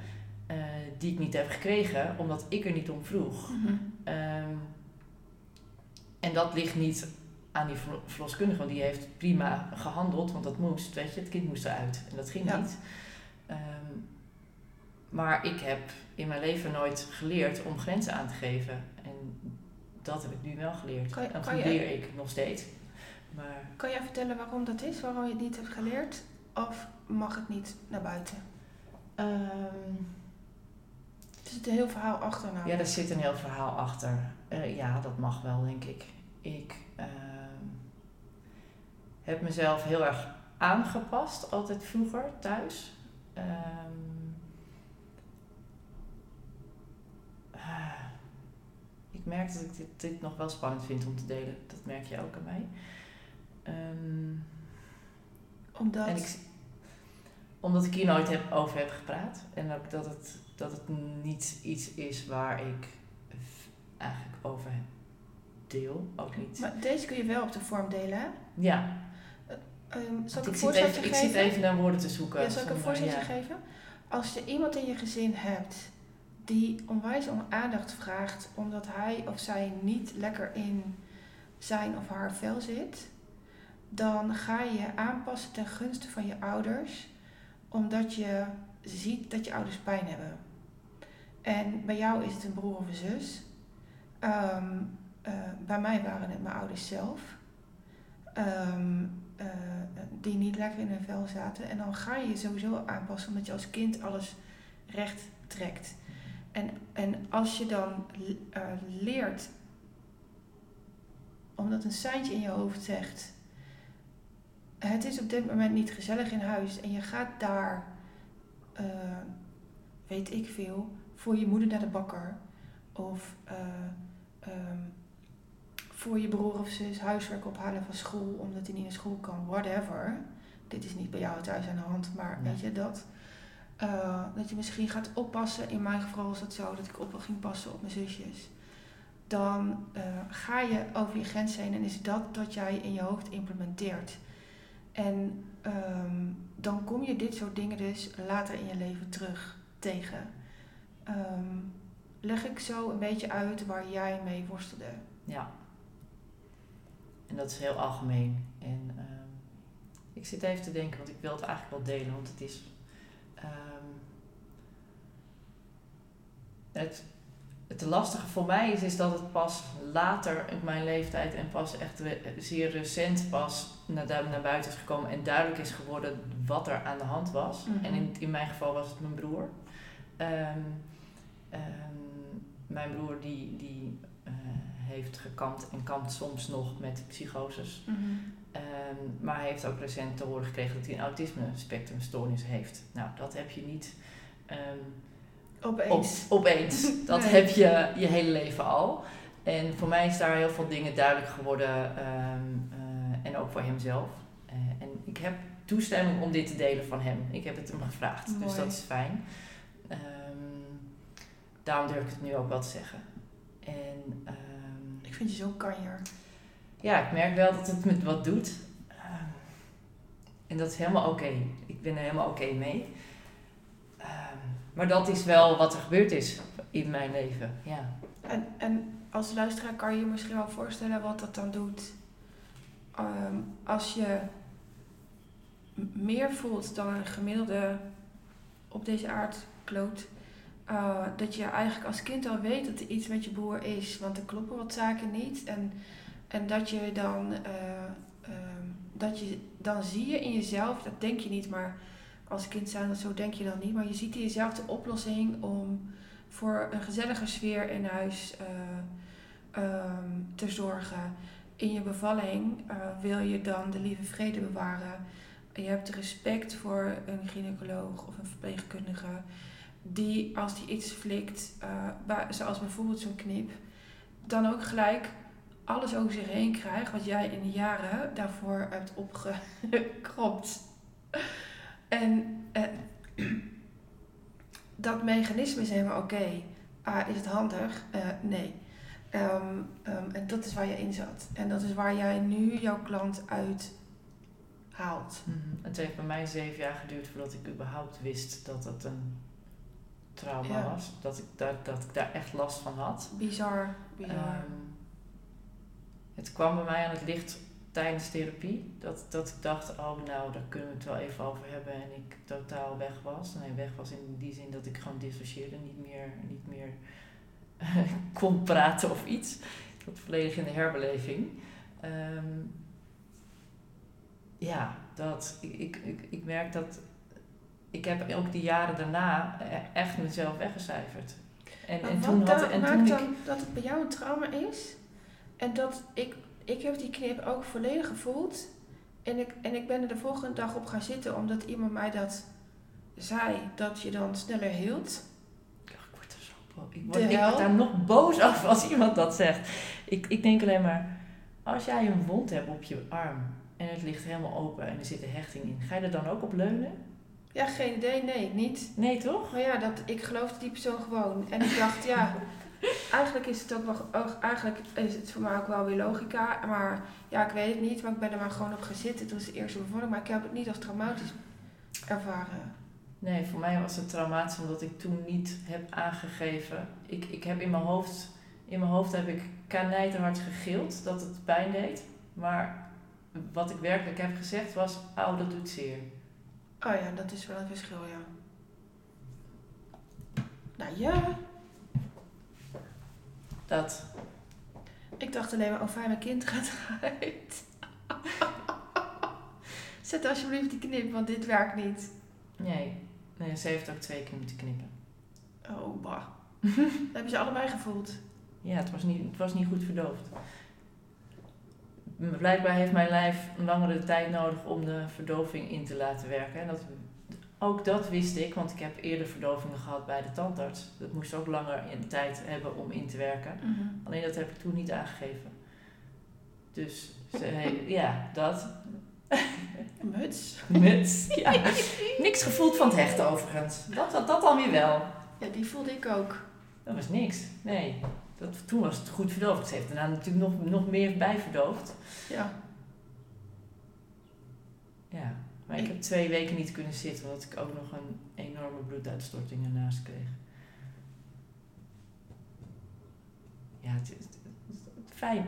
Uh, die ik niet heb gekregen, omdat ik er niet om vroeg. Mm -hmm. um, en dat ligt niet aan die verloskundige, want die heeft prima gehandeld, want dat moest, weet je, het kind moest eruit en dat ging niet. Um, maar ik heb in mijn leven nooit geleerd om grenzen aan te geven. En dat heb ik nu wel geleerd. Kan en dat leer ik nog steeds. Maar... Kan jij vertellen waarom dat is, waarom je het niet hebt geleerd? Of mag het niet naar buiten? Um, er zit een heel verhaal achter. Nou. Ja, er zit een heel verhaal achter. Uh, ja, dat mag wel, denk ik. Ik... Uh, heb mezelf heel erg aangepast, altijd vroeger thuis. Um, ik merk dat ik dit, dit, nog wel spannend vind om te delen. Dat merk je ook aan mij. Um, omdat? Ik, omdat ik hier nooit heb, over heb gepraat. En ook dat het, dat het niet iets is waar ik eigenlijk over deel. Ook niet. Maar deze kun je wel op de vorm delen, hè? Ja. Um, zal ik, een voorzetje geven? Ik zit even naar woorden te zoeken. Ja, zal ik een voorzetje geven? Als je iemand in je gezin hebt die onwijs om aandacht vraagt omdat hij of zij niet lekker in zijn of haar vel zit, dan ga je je aanpassen ten gunste van je ouders, omdat je ziet dat je ouders pijn hebben. En bij jou is het een broer of een zus. Um, uh, bij mij waren het mijn ouders zelf. Um, uh, die niet lekker in hun vel zaten. En dan ga je je sowieso aanpassen omdat je als kind alles recht trekt. En, en als je dan uh, leert, omdat een seintje in je hoofd zegt, het is op dit moment niet gezellig in huis en je gaat daar, weet ik veel, voor je moeder naar de bakker of um, voor je broer of zus huiswerk ophalen van school omdat hij niet naar school kan, whatever. Dit is niet bij jou thuis aan de hand, maar weet je dat? Uh, dat je misschien gaat oppassen. In mijn geval was het zo dat ik op ging passen op mijn zusjes. Dan uh, ga je over je grens heen en is dat dat jij in je hoofd implementeert. En um, dan kom je dit soort dingen dus later in je leven terug tegen. Um, leg ik zo een beetje uit waar jij mee worstelde. Ja. En dat is heel algemeen. En uh, ik zit even te denken, want ik wil het eigenlijk wel delen, want het is. Um, het, het lastige voor mij is, is dat het pas later in mijn leeftijd en pas echt zeer recent pas naar, naar buiten is gekomen en duidelijk is geworden wat er aan de hand was. Mm -hmm. En in, in mijn geval was het mijn broer. Um, mijn broer die, die uh, heeft gekampt en kampt soms nog met psychoses. Mm -hmm. Ehm, maar hij heeft ook recent te horen gekregen dat hij een autisme spectrumstoornis heeft. Nou, dat heb je niet ehm, Opeens. Op, opeens. Dat Nee. heb je je hele leven al. En voor mij is daar heel veel dingen duidelijk geworden. ehm, eh, en ook voor hemzelf. Eh, en ik heb toestemming om dit te delen van hem. Ik heb het hem gevraagd. Dus dat is fijn. Daarom durf ik het nu ook wel te zeggen. En vind je zo'n kanjer. ja, ik merk wel dat het met wat doet. Ehm, en dat is helemaal oké. Ik ben er helemaal oké mee. Ehm, maar dat is wel wat er gebeurd is in mijn leven. Ja. En, en als luisteraar kan je je misschien wel voorstellen wat dat dan doet. Ehm, als je meer voelt dan een gemiddelde op deze aardkloot. Eh, dat je eigenlijk als kind al weet dat er iets met je broer is. Want er kloppen wat zaken niet. En, en dat je dan... eh, ehm, dat je, dan zie je in jezelf, dat denk je niet, maar als kind zijn dat zo denk je dan niet. Maar je ziet in jezelf de oplossing om voor een gezellige sfeer in huis eh, ehm, te zorgen. In je bevalling wil je dan de lieve vrede bewaren. Je hebt respect voor een gynaecoloog of een verpleegkundige. Die als die iets flikt, eh, zoals bijvoorbeeld zo'n knip, dan ook gelijk alles over zich heen krijgt wat jij in de jaren daarvoor hebt opgekropt. En eh, dat mechanisme is helemaal oké. Is het handig? Eh, nee. Ehm, ehm, en dat is waar je in zat. En dat is waar jij nu jouw klant uit haalt. Mhm. Het heeft bij mij zeven jaar geduurd voordat ik überhaupt wist dat het een trauma Ja. was. Dat ik, daar, dat ik daar echt last van had. Bizar, bizar. Ehm, het kwam bij mij aan het licht tijdens therapie. Dat, dat ik dacht, oh nou, daar kunnen we het wel even over hebben. En ik totaal weg was. Nee, weg was in die zin dat ik gewoon dissocieerde. Niet meer, niet meer kon praten of iets. Zat volledig in de herbeleving. Ehm, ja, dat, ik, ik, ik, ik merk dat... Ik heb ook die jaren daarna e- echt mezelf weggecijferd. En, Maar en wat toen had en maakt toen ik, dan dat het bij jou een trauma is? En dat ik, ik heb die knip ook volledig gevoeld. En ik, en ik ben er de volgende dag op gaan zitten omdat iemand mij dat zei, dat je dan sneller hield. Ik word er zo boos. Ik word daar nog boos af als iemand dat zegt. Ik, ik denk alleen maar, als jij een wond hebt op je arm en het ligt helemaal open en er zit een hechting in, ga je er dan ook op leunen? Ja, geen idee, nee, niet. Nee, toch? Maar ja, dat, ik geloofde die persoon gewoon. En ik dacht, ja, eigenlijk is het ook wel, eigenlijk is het voor mij ook wel weer logica. Maar ja, ik weet het niet, maar ik ben er maar gewoon op gaan zitten. Toen was de eerste bevalling, maar ik heb het niet als traumatisch ervaren. Nee, voor mij was het traumatisch omdat ik toen niet heb aangegeven. Ik, ik heb in mijn hoofd, in mijn hoofd heb ik kanijterhard gegild dat het pijn deed. Maar wat ik werkelijk heb gezegd was, dat doet zeer. Oh ja, dat is wel een verschil, ja. Nou ja, Dat. ik dacht alleen maar, oh fijn, mijn kind gaat eruit. Zet alsjeblieft die knip, want dit werkt niet. Nee, nee ze heeft ook twee keer moeten knippen. Oh, bah. Dat hebben ze allebei gevoeld. Ja, het was niet, het was niet goed verdoofd. Blijkbaar heeft mijn lijf een langere tijd nodig om de verdoving in te laten werken. En dat, ook dat wist ik, want ik heb eerder verdovingen gehad bij de tandarts. Dat moest ook langer in tijd hebben om in te werken. Alleen dat heb ik toen niet aangegeven. Dus ze ja, dat. Muts. Muts. Ja. Niks gevoeld van het hechten overigens. Dat, dat, dat dan weer wel. Ja, die voelde ik ook. Dat was niks. Nee. Dat, toen was het goed verdoofd. Ze heeft daarna natuurlijk nog, nog meer bij verdoofd. Ja. Ja. Maar ik heb twee weken niet kunnen zitten, omdat ik ook nog een enorme bloeduitstorting ernaast kreeg. Ja, het is fijn.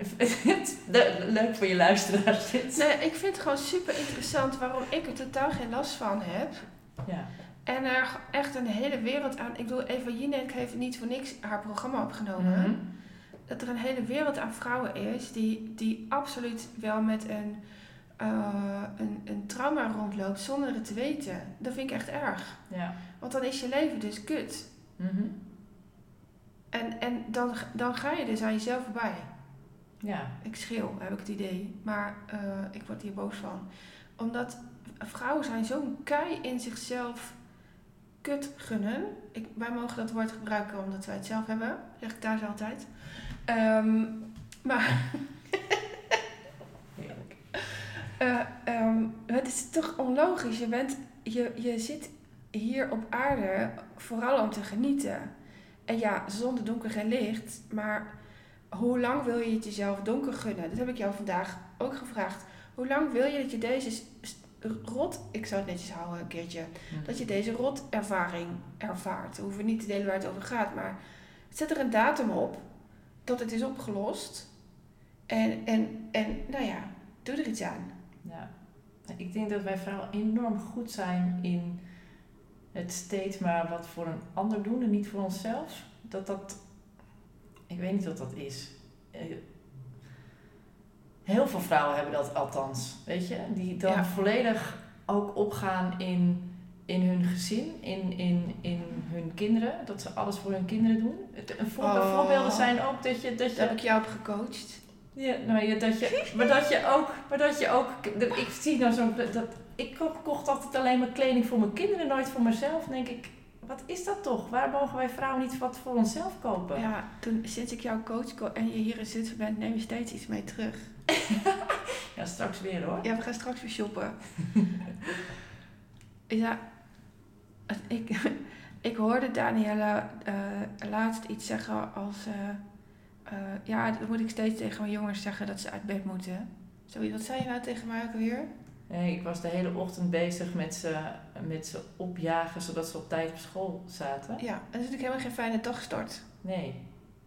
Le- Leuk voor je luisteraars. Nee, ik vind het gewoon super interessant waarom ik er totaal geen last van heb. Ja. En er echt een hele wereld aan. Ik bedoel, Eva Jinek heeft niet voor niks haar programma opgenomen. Mhm. Dat er een hele wereld aan vrouwen is die, die absoluut wel met een, eh, een, een trauma rondloopt zonder het te weten. Dat vind ik echt erg. Ja. Want dan is je leven dus kut. Mhm. En, en dan, dan ga je dus aan jezelf voorbij. Ja. Ik schreeuw, heb ik het idee. Maar eh, ik word hier boos van. Omdat vrouwen zijn zo'n kei in zichzelf kut gunnen. Ik, wij mogen dat woord gebruiken omdat wij het zelf hebben. Zeg ik thuis altijd. Ehm, maar ehm, het is toch onlogisch. Je, bent, je, je zit hier op aarde vooral om te genieten. En ja, zonder donker geen licht. Maar hoe lang wil je het jezelf donker gunnen? Dat heb ik jou vandaag ook gevraagd. Hoe lang wil je dat je deze rot, ik zou het netjes houden een keertje, dat je deze rotervaring ervaart. We hoeven niet te delen waar het over gaat, maar zet er een datum op dat het is opgelost. En, en, en nou ja, doe er iets aan. Ja. Ik denk dat wij vrouwen enorm goed zijn in het steeds maar wat voor een ander doen en niet voor onszelf. Dat dat, ik weet niet wat dat is. Heel veel vrouwen hebben dat althans, weet je, die dan Ja. volledig ook opgaan in, in hun gezin, in, in, in hun kinderen, dat ze alles voor hun kinderen doen. Een Oh. voorbeelden zijn ook dat je, dat je Daar heb ik jou op gecoacht. ja, nou ja, dat je, maar dat je ook, maar dat je ook, ik zie nou zo'n, dat, ik ko- kocht altijd alleen maar kleding voor mijn kinderen, nooit voor mezelf. Denk ik, wat is dat toch? Waar mogen wij vrouwen niet wat voor onszelf kopen? Ja, toen, sinds ik jouw coach en je hier in Zutphen bent, neem je steeds iets mee terug. Ja, straks weer hoor. Ja, we gaan straks weer shoppen. ja, ik, ik hoorde Danielle eh, laatst iets zeggen als... eh, eh, ja, dan moet ik steeds tegen mijn jongens zeggen dat ze uit bed moeten. Zoiets, wat zei je nou tegen mij ook alweer? Nee, ik was de hele ochtend bezig met ze, met ze opjagen, zodat ze op tijd op school zaten. Ja, en dat is natuurlijk helemaal geen fijne dagstart. Nee,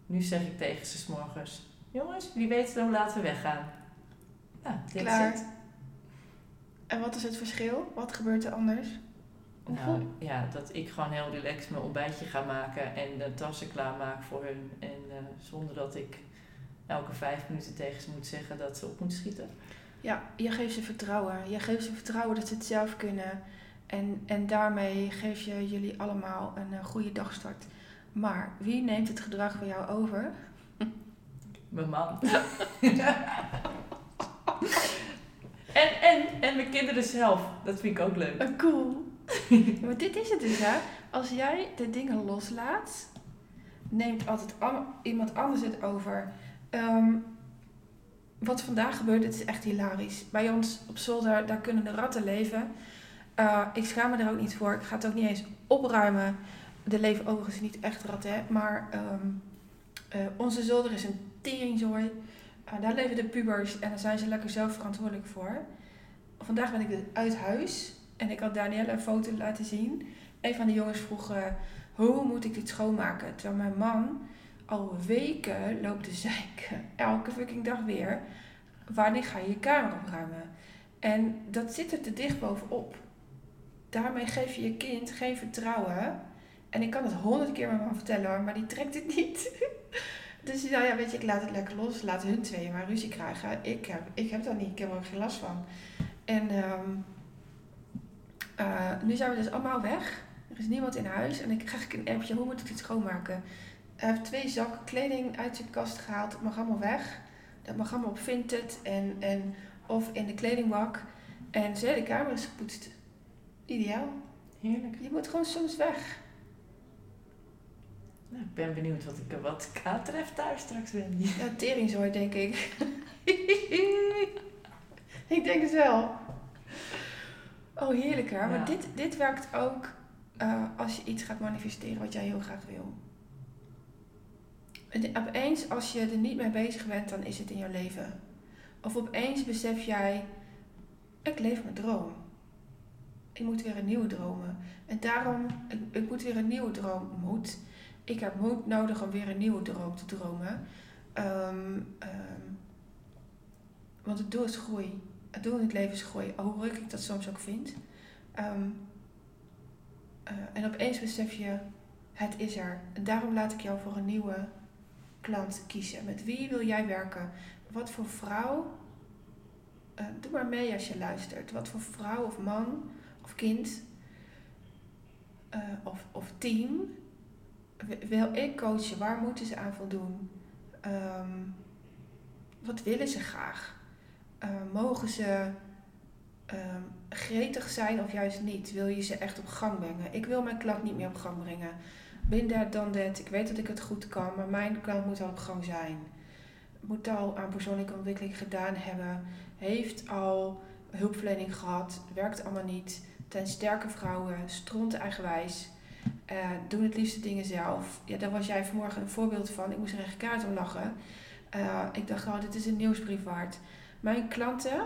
nu zeg ik tegen ze 's morgens, jongens, jullie weten hoe laat we weggaan. Ja, dit Klaar. is het. En wat is het verschil? Wat gebeurt er anders? Nou, ja, dat ik gewoon heel relaxed mijn ontbijtje ga maken en de tassen klaarmaak voor hun. En eh, zonder dat ik elke vijf minuten tegen ze moet zeggen dat ze op moeten schieten. Ja, je geeft ze vertrouwen. Je geeft ze vertrouwen dat ze het zelf kunnen. En, en daarmee geef je jullie allemaal een eh, goede dagstart. Maar wie neemt het gedrag van jou over? Mijn man. en, en, en mijn kinderen zelf. Dat vind ik ook leuk. Uh, cool. maar dit is het dus, hè. Als jij de dingen loslaat, neemt altijd an- iemand anders het over. Ehm, wat vandaag gebeurt, het is echt hilarisch. Bij ons op zolder, daar kunnen de ratten leven. Uh, ik schaam me er ook niet voor. Ik ga het ook niet eens opruimen. Er leven overigens niet echt ratten, hè. Maar ehm, eh, onze zolder is een teringzooi. Uh, daar leven de pubers en daar zijn ze lekker zelf verantwoordelijk voor. Vandaag ben ik uit huis. En ik had Danielle een foto laten zien. Een van de jongens vroeg, eh, hoe moet ik dit schoonmaken? Terwijl mijn man al weken loopt te zeiken. Elke fucking dag weer. Wanneer ga je je kamer opruimen? En dat zit er te dicht bovenop. Daarmee geef je je kind geen vertrouwen. En ik kan het honderd keer mijn man vertellen hoor, maar die trekt het niet. dus nou ja, weet je, ik laat het lekker los. Laat hun tweeën maar ruzie krijgen. Ik heb, ik heb dat niet, ik heb er ook geen last van. En ehm uh, nu zijn we dus allemaal weg. Er is niemand in huis. En ik krijg ik een appje, hoe moet ik dit schoonmaken? Hij heeft twee zakken kleding uit zijn kast gehaald. Het mag allemaal weg. Dat mag allemaal op Vinted en, en of in de kledingbak. En zijn hele kamer is gepoetst. Ideaal. Heerlijk. Je moet gewoon soms weg. Nou, ik ben benieuwd wat ik wat ik aantref thuis straks ben. Ja, teringzooi denk ik. ik denk het wel. Oh, heerlijk hè. Ja. Maar dit, dit werkt ook uh, als je iets gaat manifesteren wat jij heel graag wil. En opeens, als je er niet mee bezig bent, dan is het in jouw leven. Of opeens besef jij, ik leef mijn droom. Ik moet weer een nieuwe dromen. En daarom, ik, ik moet weer een nieuwe droom. Moet. Ik heb moed nodig om weer een nieuwe droom te dromen. Um, um, want het doel is groei. Het doel in het leven is groei. Hoe ruk ik dat soms ook vind. Um, uh, en opeens besef je, het is er. En daarom laat ik jou voor een nieuwe klant kiezen. Met wie wil jij werken? Wat voor vrouw? Uh, doe maar mee als je luistert. Wat voor vrouw of man of kind uh, of, of team wil ik coachen? Waar moeten ze aan voldoen? Um, wat willen ze graag? Uh, mogen ze um, gretig zijn of juist niet? Wil je ze echt op gang brengen? Ik wil mijn klant niet meer op gang brengen. Bin dan dat. Ik weet dat ik het goed kan, maar mijn klant moet al op gang zijn. Moet al aan persoonlijke ontwikkeling gedaan hebben. Heeft al hulpverlening gehad. Werkt allemaal niet. Ten sterke vrouwen. Stront eigenwijs. Uh, doen het liefste dingen zelf. Ja, daar was jij vanmorgen een voorbeeld van. Ik moest er echt kaart om lachen. Uh, ik dacht, oh, dit is een nieuwsbrief waard. Mijn klanten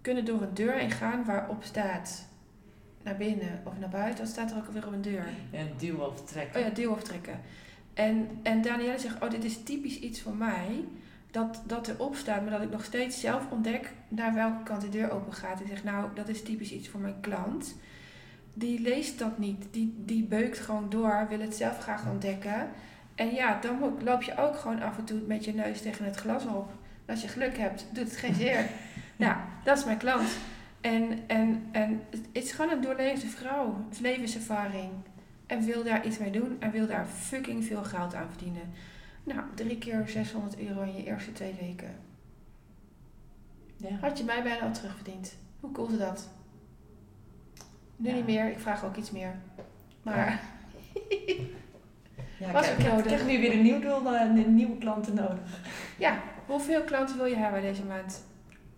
kunnen door een deur heen gaan waarop staat naar binnen of naar buiten. Dan staat er ook alweer op een deur. En duwen of trekken. Oh ja, of trekken. En, en Danielle zegt, oh dit is typisch iets voor mij. Dat, dat erop staat, maar dat ik nog steeds zelf ontdek naar welke kant de deur open gaat. Ik zeg, nou dat is typisch iets voor mijn klant. Die leest dat niet. Die, die beukt gewoon door, wil het zelf graag ontdekken. En ja, dan loop je ook gewoon af en toe met je neus tegen het glas op. Als je geluk hebt, doet het geen zeer. nou, dat is mijn klant. En, en, en het is gewoon een doorleefde vrouw. Levenservaring. En wil daar iets mee doen. En wil daar fucking veel geld aan verdienen. Nou, drie keer 600 euro in je eerste twee weken. Ja. Had je mij bijna al terugverdiend. Hoe cool is dat? Nu niet meer. Ik vraag ook iets meer. Maar... Ja, was ik, heb, ik heb nu weer een, nieuw, een nieuwe klanten nodig. Ja, hoeveel klanten wil je hebben deze maand?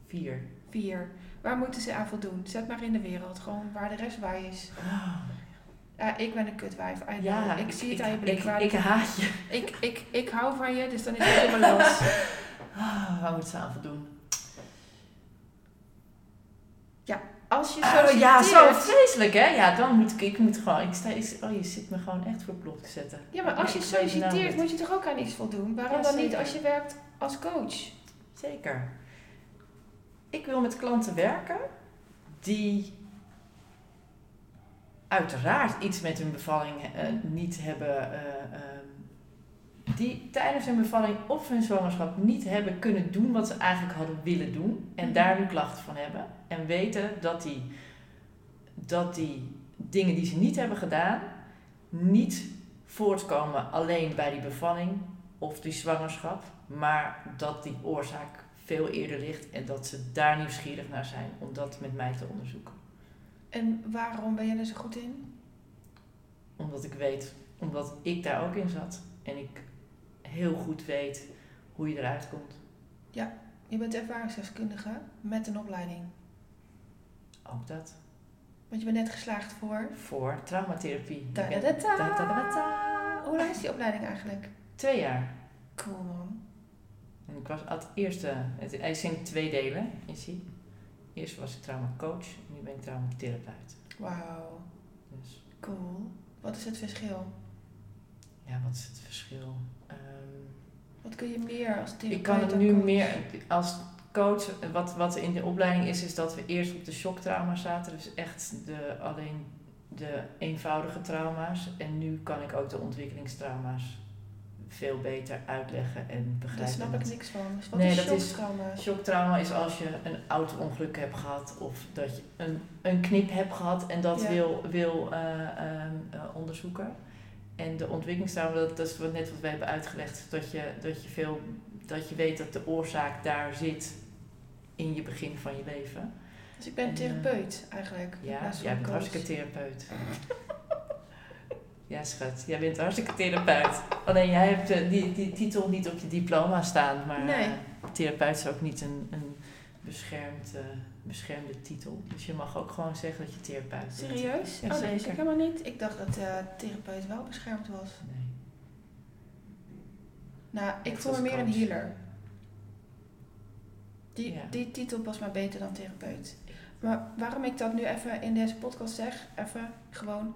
Vier. Vier. Waar moeten ze aan voldoen? Zet maar in de wereld. Gewoon waar de rest bij is. Oh. Ja, ik ben een kutwijf. Ja, ik zie het aan je blik. Ik, ik, haat je. Ik, ik, ik hou van je, dus dan is het helemaal los. Oh, waar moeten ze aan voldoen? Ja, als je zo oh, Ja, zo vreselijk hè. Ja, dan moet ik, ik moet gewoon, ik sta, ik, oh je zit me gewoon echt voor blok te zetten. Ja, maar als je solliciteert moet je toch ook aan iets voldoen? Waarom dan niet als je werkt als coach? Zeker. Ik wil met klanten werken die uiteraard iets met hun bevalling uh, niet hebben, uh, uh, die tijdens hun bevalling of hun zwangerschap niet hebben kunnen doen wat ze eigenlijk hadden willen doen en mhm. daar nu klachten van hebben en weten dat die, dat die dingen die ze niet hebben gedaan niet voortkomen alleen bij die bevalling of die zwangerschap, maar dat die oorzaak veel eerder ligt en dat ze daar nieuwsgierig naar zijn om dat met mij te onderzoeken. En waarom ben je er zo goed in? Omdat ik weet, omdat ik daar ook in zat en ik heel goed weet hoe je eruit komt. Ja, je bent ervaringsdeskundige met een opleiding. Ook dat. Want je bent net geslaagd voor? Voor traumatherapie. Da -da -da Hoe lang is die opleiding eigenlijk? Twee jaar. Cool man. En ik was het eerste, het, hij is in twee delen, is hij. Eerst was ik traumacoach, nu ben ik traumatherapeut. Wauw. Dus. Cool. Wat is het verschil? Ja, wat is het verschil? Wat kun je meer als therapeut? Ik kan het nu meer als coach. Wat, wat in de opleiding is, is dat we eerst op de shocktrauma zaten. Dus echt de, alleen de eenvoudige trauma's. En nu kan ik ook de ontwikkelingstrauma's veel beter uitleggen en begrijpen. Daar snap ik niks van. Dus wat nee, is dat shocktrauma? Is, shocktrauma is als je een auto-ongeluk hebt gehad of dat je een, een knip hebt gehad en dat wil, wil uh, uh, onderzoeken. En de ontwikkelingstrauma, dat, is wat net wat we hebben uitgelegd, dat je, dat, je veel, dat je weet dat de oorzaak daar zit in je begin van je leven. Dus ik ben en, therapeut eigenlijk. Ja, jij bent hartstikke therapeut. Ja, schat, jij bent hartstikke therapeut. Alleen jij hebt uh, die, die titel niet op je diploma staan, maar nee. uh, therapeut is ook niet een, een beschermd, uh, beschermde titel. Dus je mag ook gewoon zeggen dat je therapeut bent. Serieus? Ja, oh, nee, ik helemaal niet. Ik dacht dat therapeut wel beschermd was. Nee. Nou, ik voel me meer een healer. Die, ja. die titel past maar beter dan therapeut. Maar waarom ik dat nu even in deze podcast zeg, even gewoon,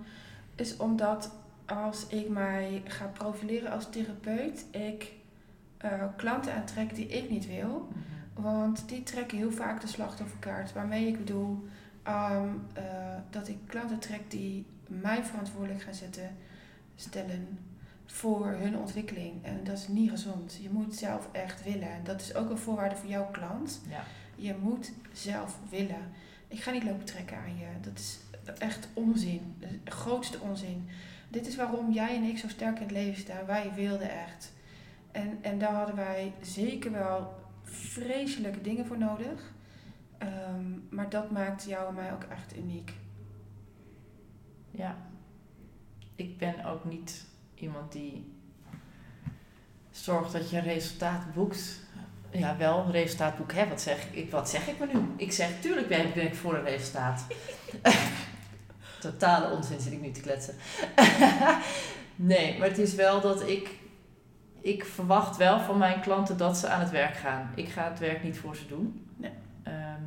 is omdat als ik mij ga profileren als therapeut, ik uh, klanten aantrek die ik niet wil. Mhm. Want die trekken heel vaak de slachtofferkaart. Waarmee ik bedoel um, uh, dat ik klanten trek die mij verantwoordelijk gaan zetten, stellen voor hun ontwikkeling. En dat is niet gezond. Je moet zelf echt willen. En dat is ook een voorwaarde voor jouw klant. Ja. Je moet zelf willen. Ik ga niet lopen trekken aan je. Dat is echt onzin. De grootste onzin. Dit is waarom jij en ik zo sterk in het leven staan. Wij wilden echt. En, en daar hadden wij zeker wel vreselijke dingen voor nodig. Ehm, maar dat maakt jou en mij ook echt uniek. Ja. Ik ben ook niet iemand die zorgt dat je resultaat boekt. Ja, wel een resultaat boek. Hè? Wat, zeg ik, wat zeg ik me nu? Ik zeg, tuurlijk ben ik, ben ik voor een resultaat. Totale onzin zit ik nu te kletsen. nee, maar het is wel dat ik... Ik verwacht wel van mijn klanten dat ze aan het werk gaan. Ik ga het werk niet voor ze doen. Nee. Ehm,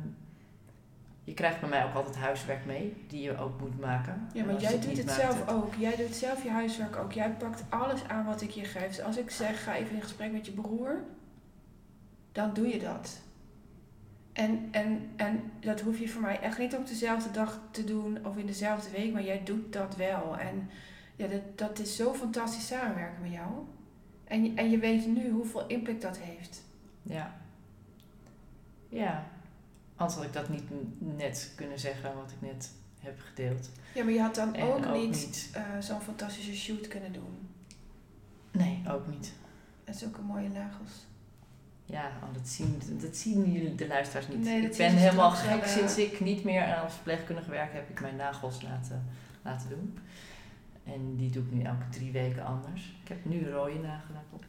je krijgt bij mij ook altijd huiswerk mee, die je ook moet maken. Ja, maar je jij doet het maakt, zelf ook. Jij doet zelf je huiswerk ook. Jij pakt alles aan wat ik je geef. Dus als ik zeg, ga even in gesprek met je broer, dan doe je dat. En, en, en dat hoef je voor mij echt niet op dezelfde dag te doen of in dezelfde week, maar jij doet dat wel. En ja, dat, dat is zo fantastisch samenwerken met jou. En, je- en je weet nu hoeveel impact dat heeft. Ja. Ja. Anders had ik dat niet net kunnen zeggen wat ik net heb gedeeld. Ja, maar je had dan ook, ook niet, niet. eh, zo'n fantastische shoot kunnen doen. Nee, ook niet. En zulke mooie nagels. Ja, oh, dat, zien, dat zien jullie, de luisteraars niet. Nee, ik ben helemaal gek. eh. Sinds ik niet meer als verpleegkundige werk, heb ik mijn nagels laten, laten doen. En die doe ik nu elke drie weken anders. Ik heb nu rode nagellak op.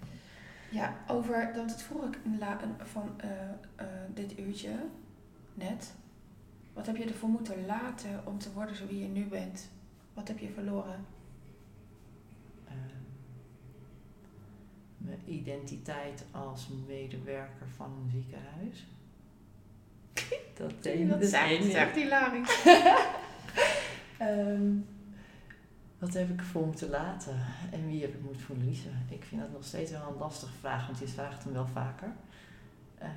Ja, over, want het vroeg ik van eh, eh, dit uurtje, net. Wat heb je ervoor moeten laten om te worden zo wie je nu bent? Wat heb je verloren? Ehm, mijn identiteit als medewerker van een ziekenhuis. Dat deed dat is echt hilarisch. Ehm, wat heb ik voor moeten laten? En wie heb ik moeten verliezen? Ik vind dat nog steeds wel een lastige vraag, want je vraagt hem wel vaker. Ehm,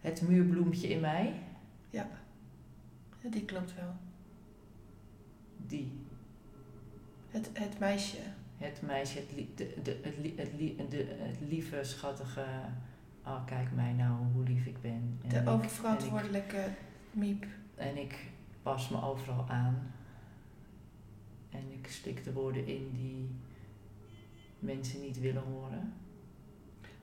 het muurbloempje in mij, Ja, die klopt wel. die. Het, het meisje. Het meisje, het, lie- de, de, het, het, lie- de, het lieve, schattige. Oh, kijk mij nou, hoe lief ik ben. En De oververantwoordelijke miep. En ik pas me overal aan. En ik stik de woorden in die mensen niet willen horen.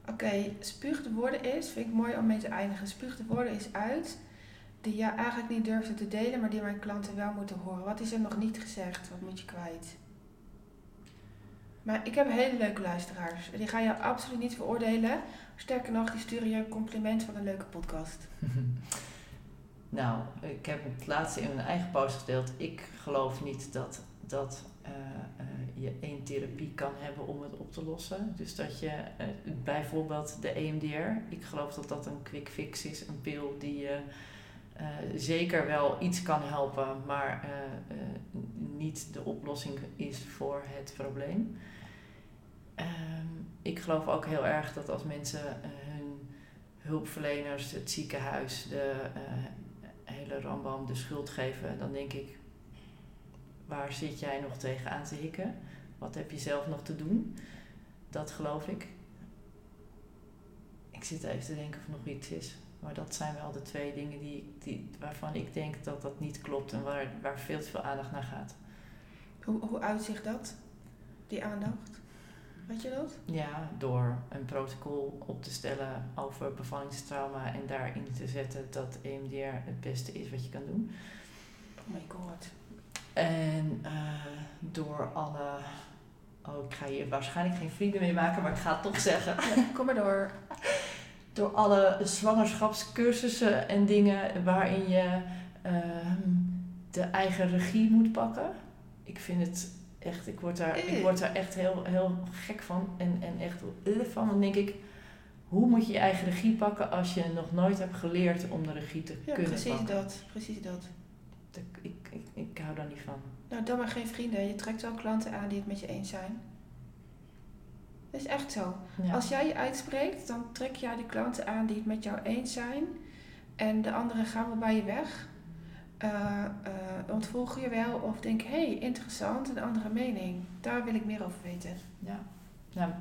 Oké, spuug de woorden is, vind ik mooi om mee te eindigen. Spuug de woorden is uit die je eigenlijk niet durfde te delen, maar die mijn klanten wel moeten horen. Wat is er nog niet gezegd? Wat moet je kwijt? Maar ik heb hele leuke luisteraars. Die gaan je absoluut niet veroordelen. Sterker nog, die sturen je een compliment van een leuke podcast. nou, ik heb het laatste in mijn eigen post gedeeld. Ik geloof niet dat, dat eh, eh, je één therapie kan hebben om het op te lossen. Dus dat je eh, bijvoorbeeld de EMDR, ik geloof dat dat een quick fix is, een pil die je zeker wel iets kan helpen, maar niet de oplossing is voor het probleem. Ehm, ik geloof ook heel erg dat als mensen hun hulpverleners, het ziekenhuis, de hele rambam de schuld geven, dan denk ik, waar zit jij nog tegen aan te hikken? Wat heb je zelf nog te doen? Dat geloof ik. Ik zit even te denken of er nog iets is. Maar dat zijn wel de twee dingen die, die, waarvan ik denk dat dat niet klopt en waar, waar veel te veel aandacht naar gaat. Hoe, hoe uitzicht dat? Die aandacht? Weet je dat? Ja, door een protocol op te stellen over bevallingstrauma en daarin te zetten dat EMDR het beste is wat je kan doen. Oh my god. En eh, door alle. Oh, ik ga hier waarschijnlijk geen vrienden mee maken, maar ik ga het toch zeggen. Ja, kom maar door. Door alle zwangerschapscursussen en dingen waarin je ehm, de eigen regie moet pakken. Ik vind het echt, ik word daar, ik word daar echt heel, heel gek van. En, en echt van. Dan denk ik, hoe moet je je eigen regie pakken als je nog nooit hebt geleerd om de regie te Ja, kunnen precies pakken? dat. Precies dat. Ik, ik, ik hou daar niet van. Nou, dan maar geen vrienden. Je trekt wel klanten aan die het met je eens zijn. Dat is echt zo. Ja. Als jij je uitspreekt, dan trek jij de klanten aan die het met jou eens zijn. En de anderen gaan wel bij je weg. Eh, ontvolgen je wel of denk, hé, hey, interessant, een andere mening. Daar wil ik meer over weten. Ja, nou,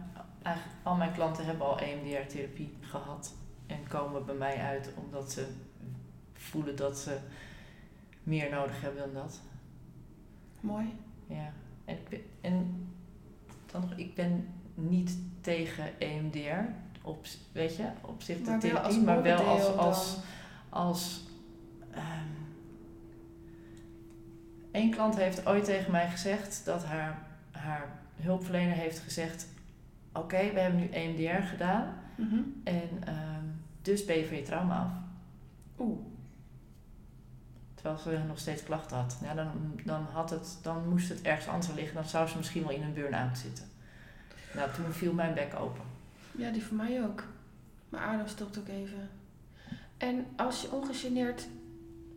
eigenlijk al mijn klanten hebben al EMDR-therapie gehad en komen bij mij uit omdat ze voelen dat ze meer nodig hebben dan dat. Mooi. Ja, en, ik, ben- en dan nog, ik ben niet tegen EMDR, op, weet je, op zich de Maar wel als therapie, maar wel als, als, als ehm, Eén klant heeft ooit tegen mij gezegd dat haar, haar hulpverlener heeft gezegd: Oké, we hebben nu EMDR gedaan Mhm. en ehm, dus ben je van je trauma af. Oeh. Terwijl ze nog steeds klachten had. Ja, dan, dan, had het, dan moest het ergens anders liggen. Dan zou ze misschien wel in een burn-out zitten. Nou, toen viel mijn bek open. Ja, die voor mij ook. Mijn adem stopt ook even. En als je ongegeneerd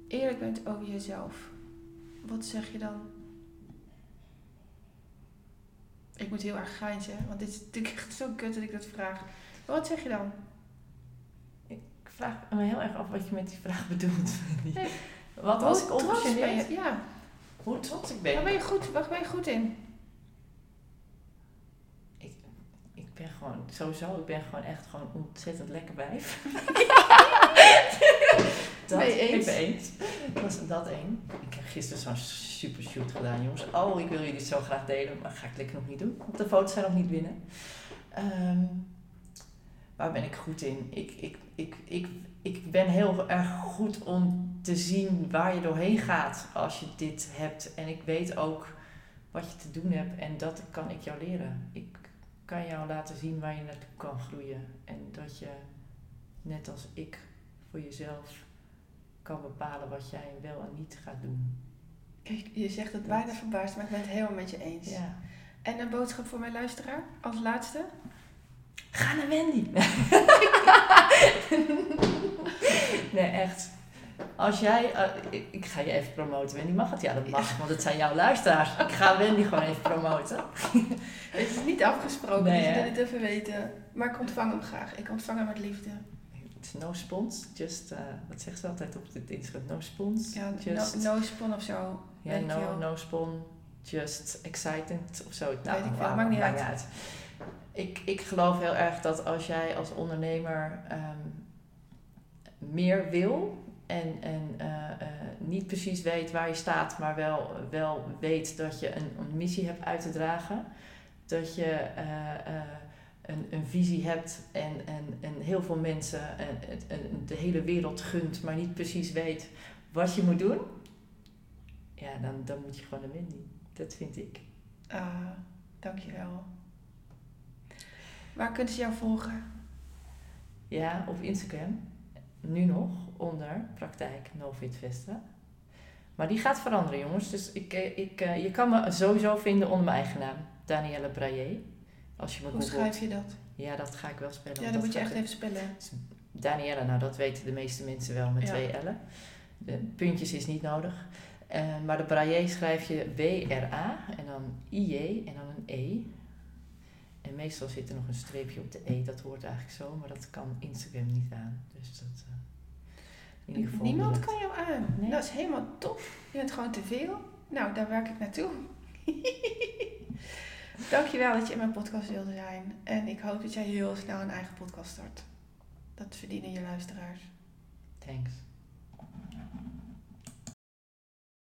eerlijk bent over jezelf, wat zeg je dan? Ik moet heel erg grijnzen, hè, want dit is natuurlijk echt zo kut dat ik dat vraag. Maar wat zeg je dan? Ik vraag me heel erg af wat je met die vraag bedoelt. Nee. Wat als ik ben? Ja, Hoe trots ik waar ben? ben je goed, waar ben je goed in? Ik ben gewoon, sowieso, ik ben gewoon echt gewoon ontzettend lekker wijf. dat, eens? Eens. Dat is dat één. Ik heb gisteren zo'n super shoot gedaan, jongens. Oh, ik wil jullie zo graag delen, maar ga ik lekker nog niet doen. Want de foto's zijn nog niet binnen. Ehm, waar ben ik goed in? Ik, ik, ik, ik, ik ben heel erg goed om te zien waar je doorheen gaat als je dit hebt. En ik weet ook wat je te doen hebt en dat kan ik jou leren. Ik kan jou laten zien waar je naartoe kan groeien. En dat je, net als ik, voor jezelf kan bepalen wat jij wel en niet gaat doen. Kijk, je zegt het bijna verbaasd, maar ik ben het helemaal met je eens. Ja. En een boodschap voor mijn luisteraar, als laatste? Ga naar Wendy. nee, echt. Als jij, eh, ik, ik ga je even promoten. Wendy mag het? Ja, dat mag, want het zijn jouw luisteraars. Ik ga Wendy gewoon even promoten. Het is niet afgesproken, Nee, dus je wil het even weten. Maar ik ontvang hem graag. Ik ontvang hem met liefde. No spons, just, eh, wat zegt ze altijd op dit Instagram? No spons, Ja, just, no, no spon of zo. ja, no, no spon, just excited of zo. Nou, Weet ik veel, wauw, maakt niet uit. Ik, ik geloof heel erg dat als jij als ondernemer ehm, meer wil en, en eh, eh, niet precies weet waar je staat, maar wel, wel weet dat je een, een missie hebt uit te dragen, dat je een, een visie hebt en, en, en heel veel mensen en, de hele wereld gunt, maar niet precies weet wat je moet doen, ja, dan, dan moet je gewoon naar Wendy. Dat vind ik. Ah, dankjewel. Waar kunnen ze jou volgen? Ja, op Instagram. Nu nog onder praktijk Novit Vestra. Maar die gaat veranderen, jongens. Dus ik, eh, ik, eh, je kan me sowieso vinden onder mijn eigen naam. Danielle Braillet. Als je Hoe googelt. schrijf je dat? Ja, dat ga ik wel spellen. Ja, dat moet je echt even spellen. Danielle, nou dat weten de meeste mensen wel met Ja. twee L'en. De puntjes is niet nodig. Eh, maar de Braillet schrijf je W-R-A en dan I-J en dan een E. En meestal zit er nog een streepje op de E. Dat hoort eigenlijk zo, maar dat kan Instagram niet aan. Dus dat... eh, in ieder geval Niemand kan jou aan. Nee. Dat is helemaal top. Je bent gewoon te veel. Nou, daar werk ik naartoe. Dankjewel dat je in mijn podcast wilde zijn. En ik hoop dat jij heel snel een eigen podcast start. Dat verdienen je luisteraars. Thanks.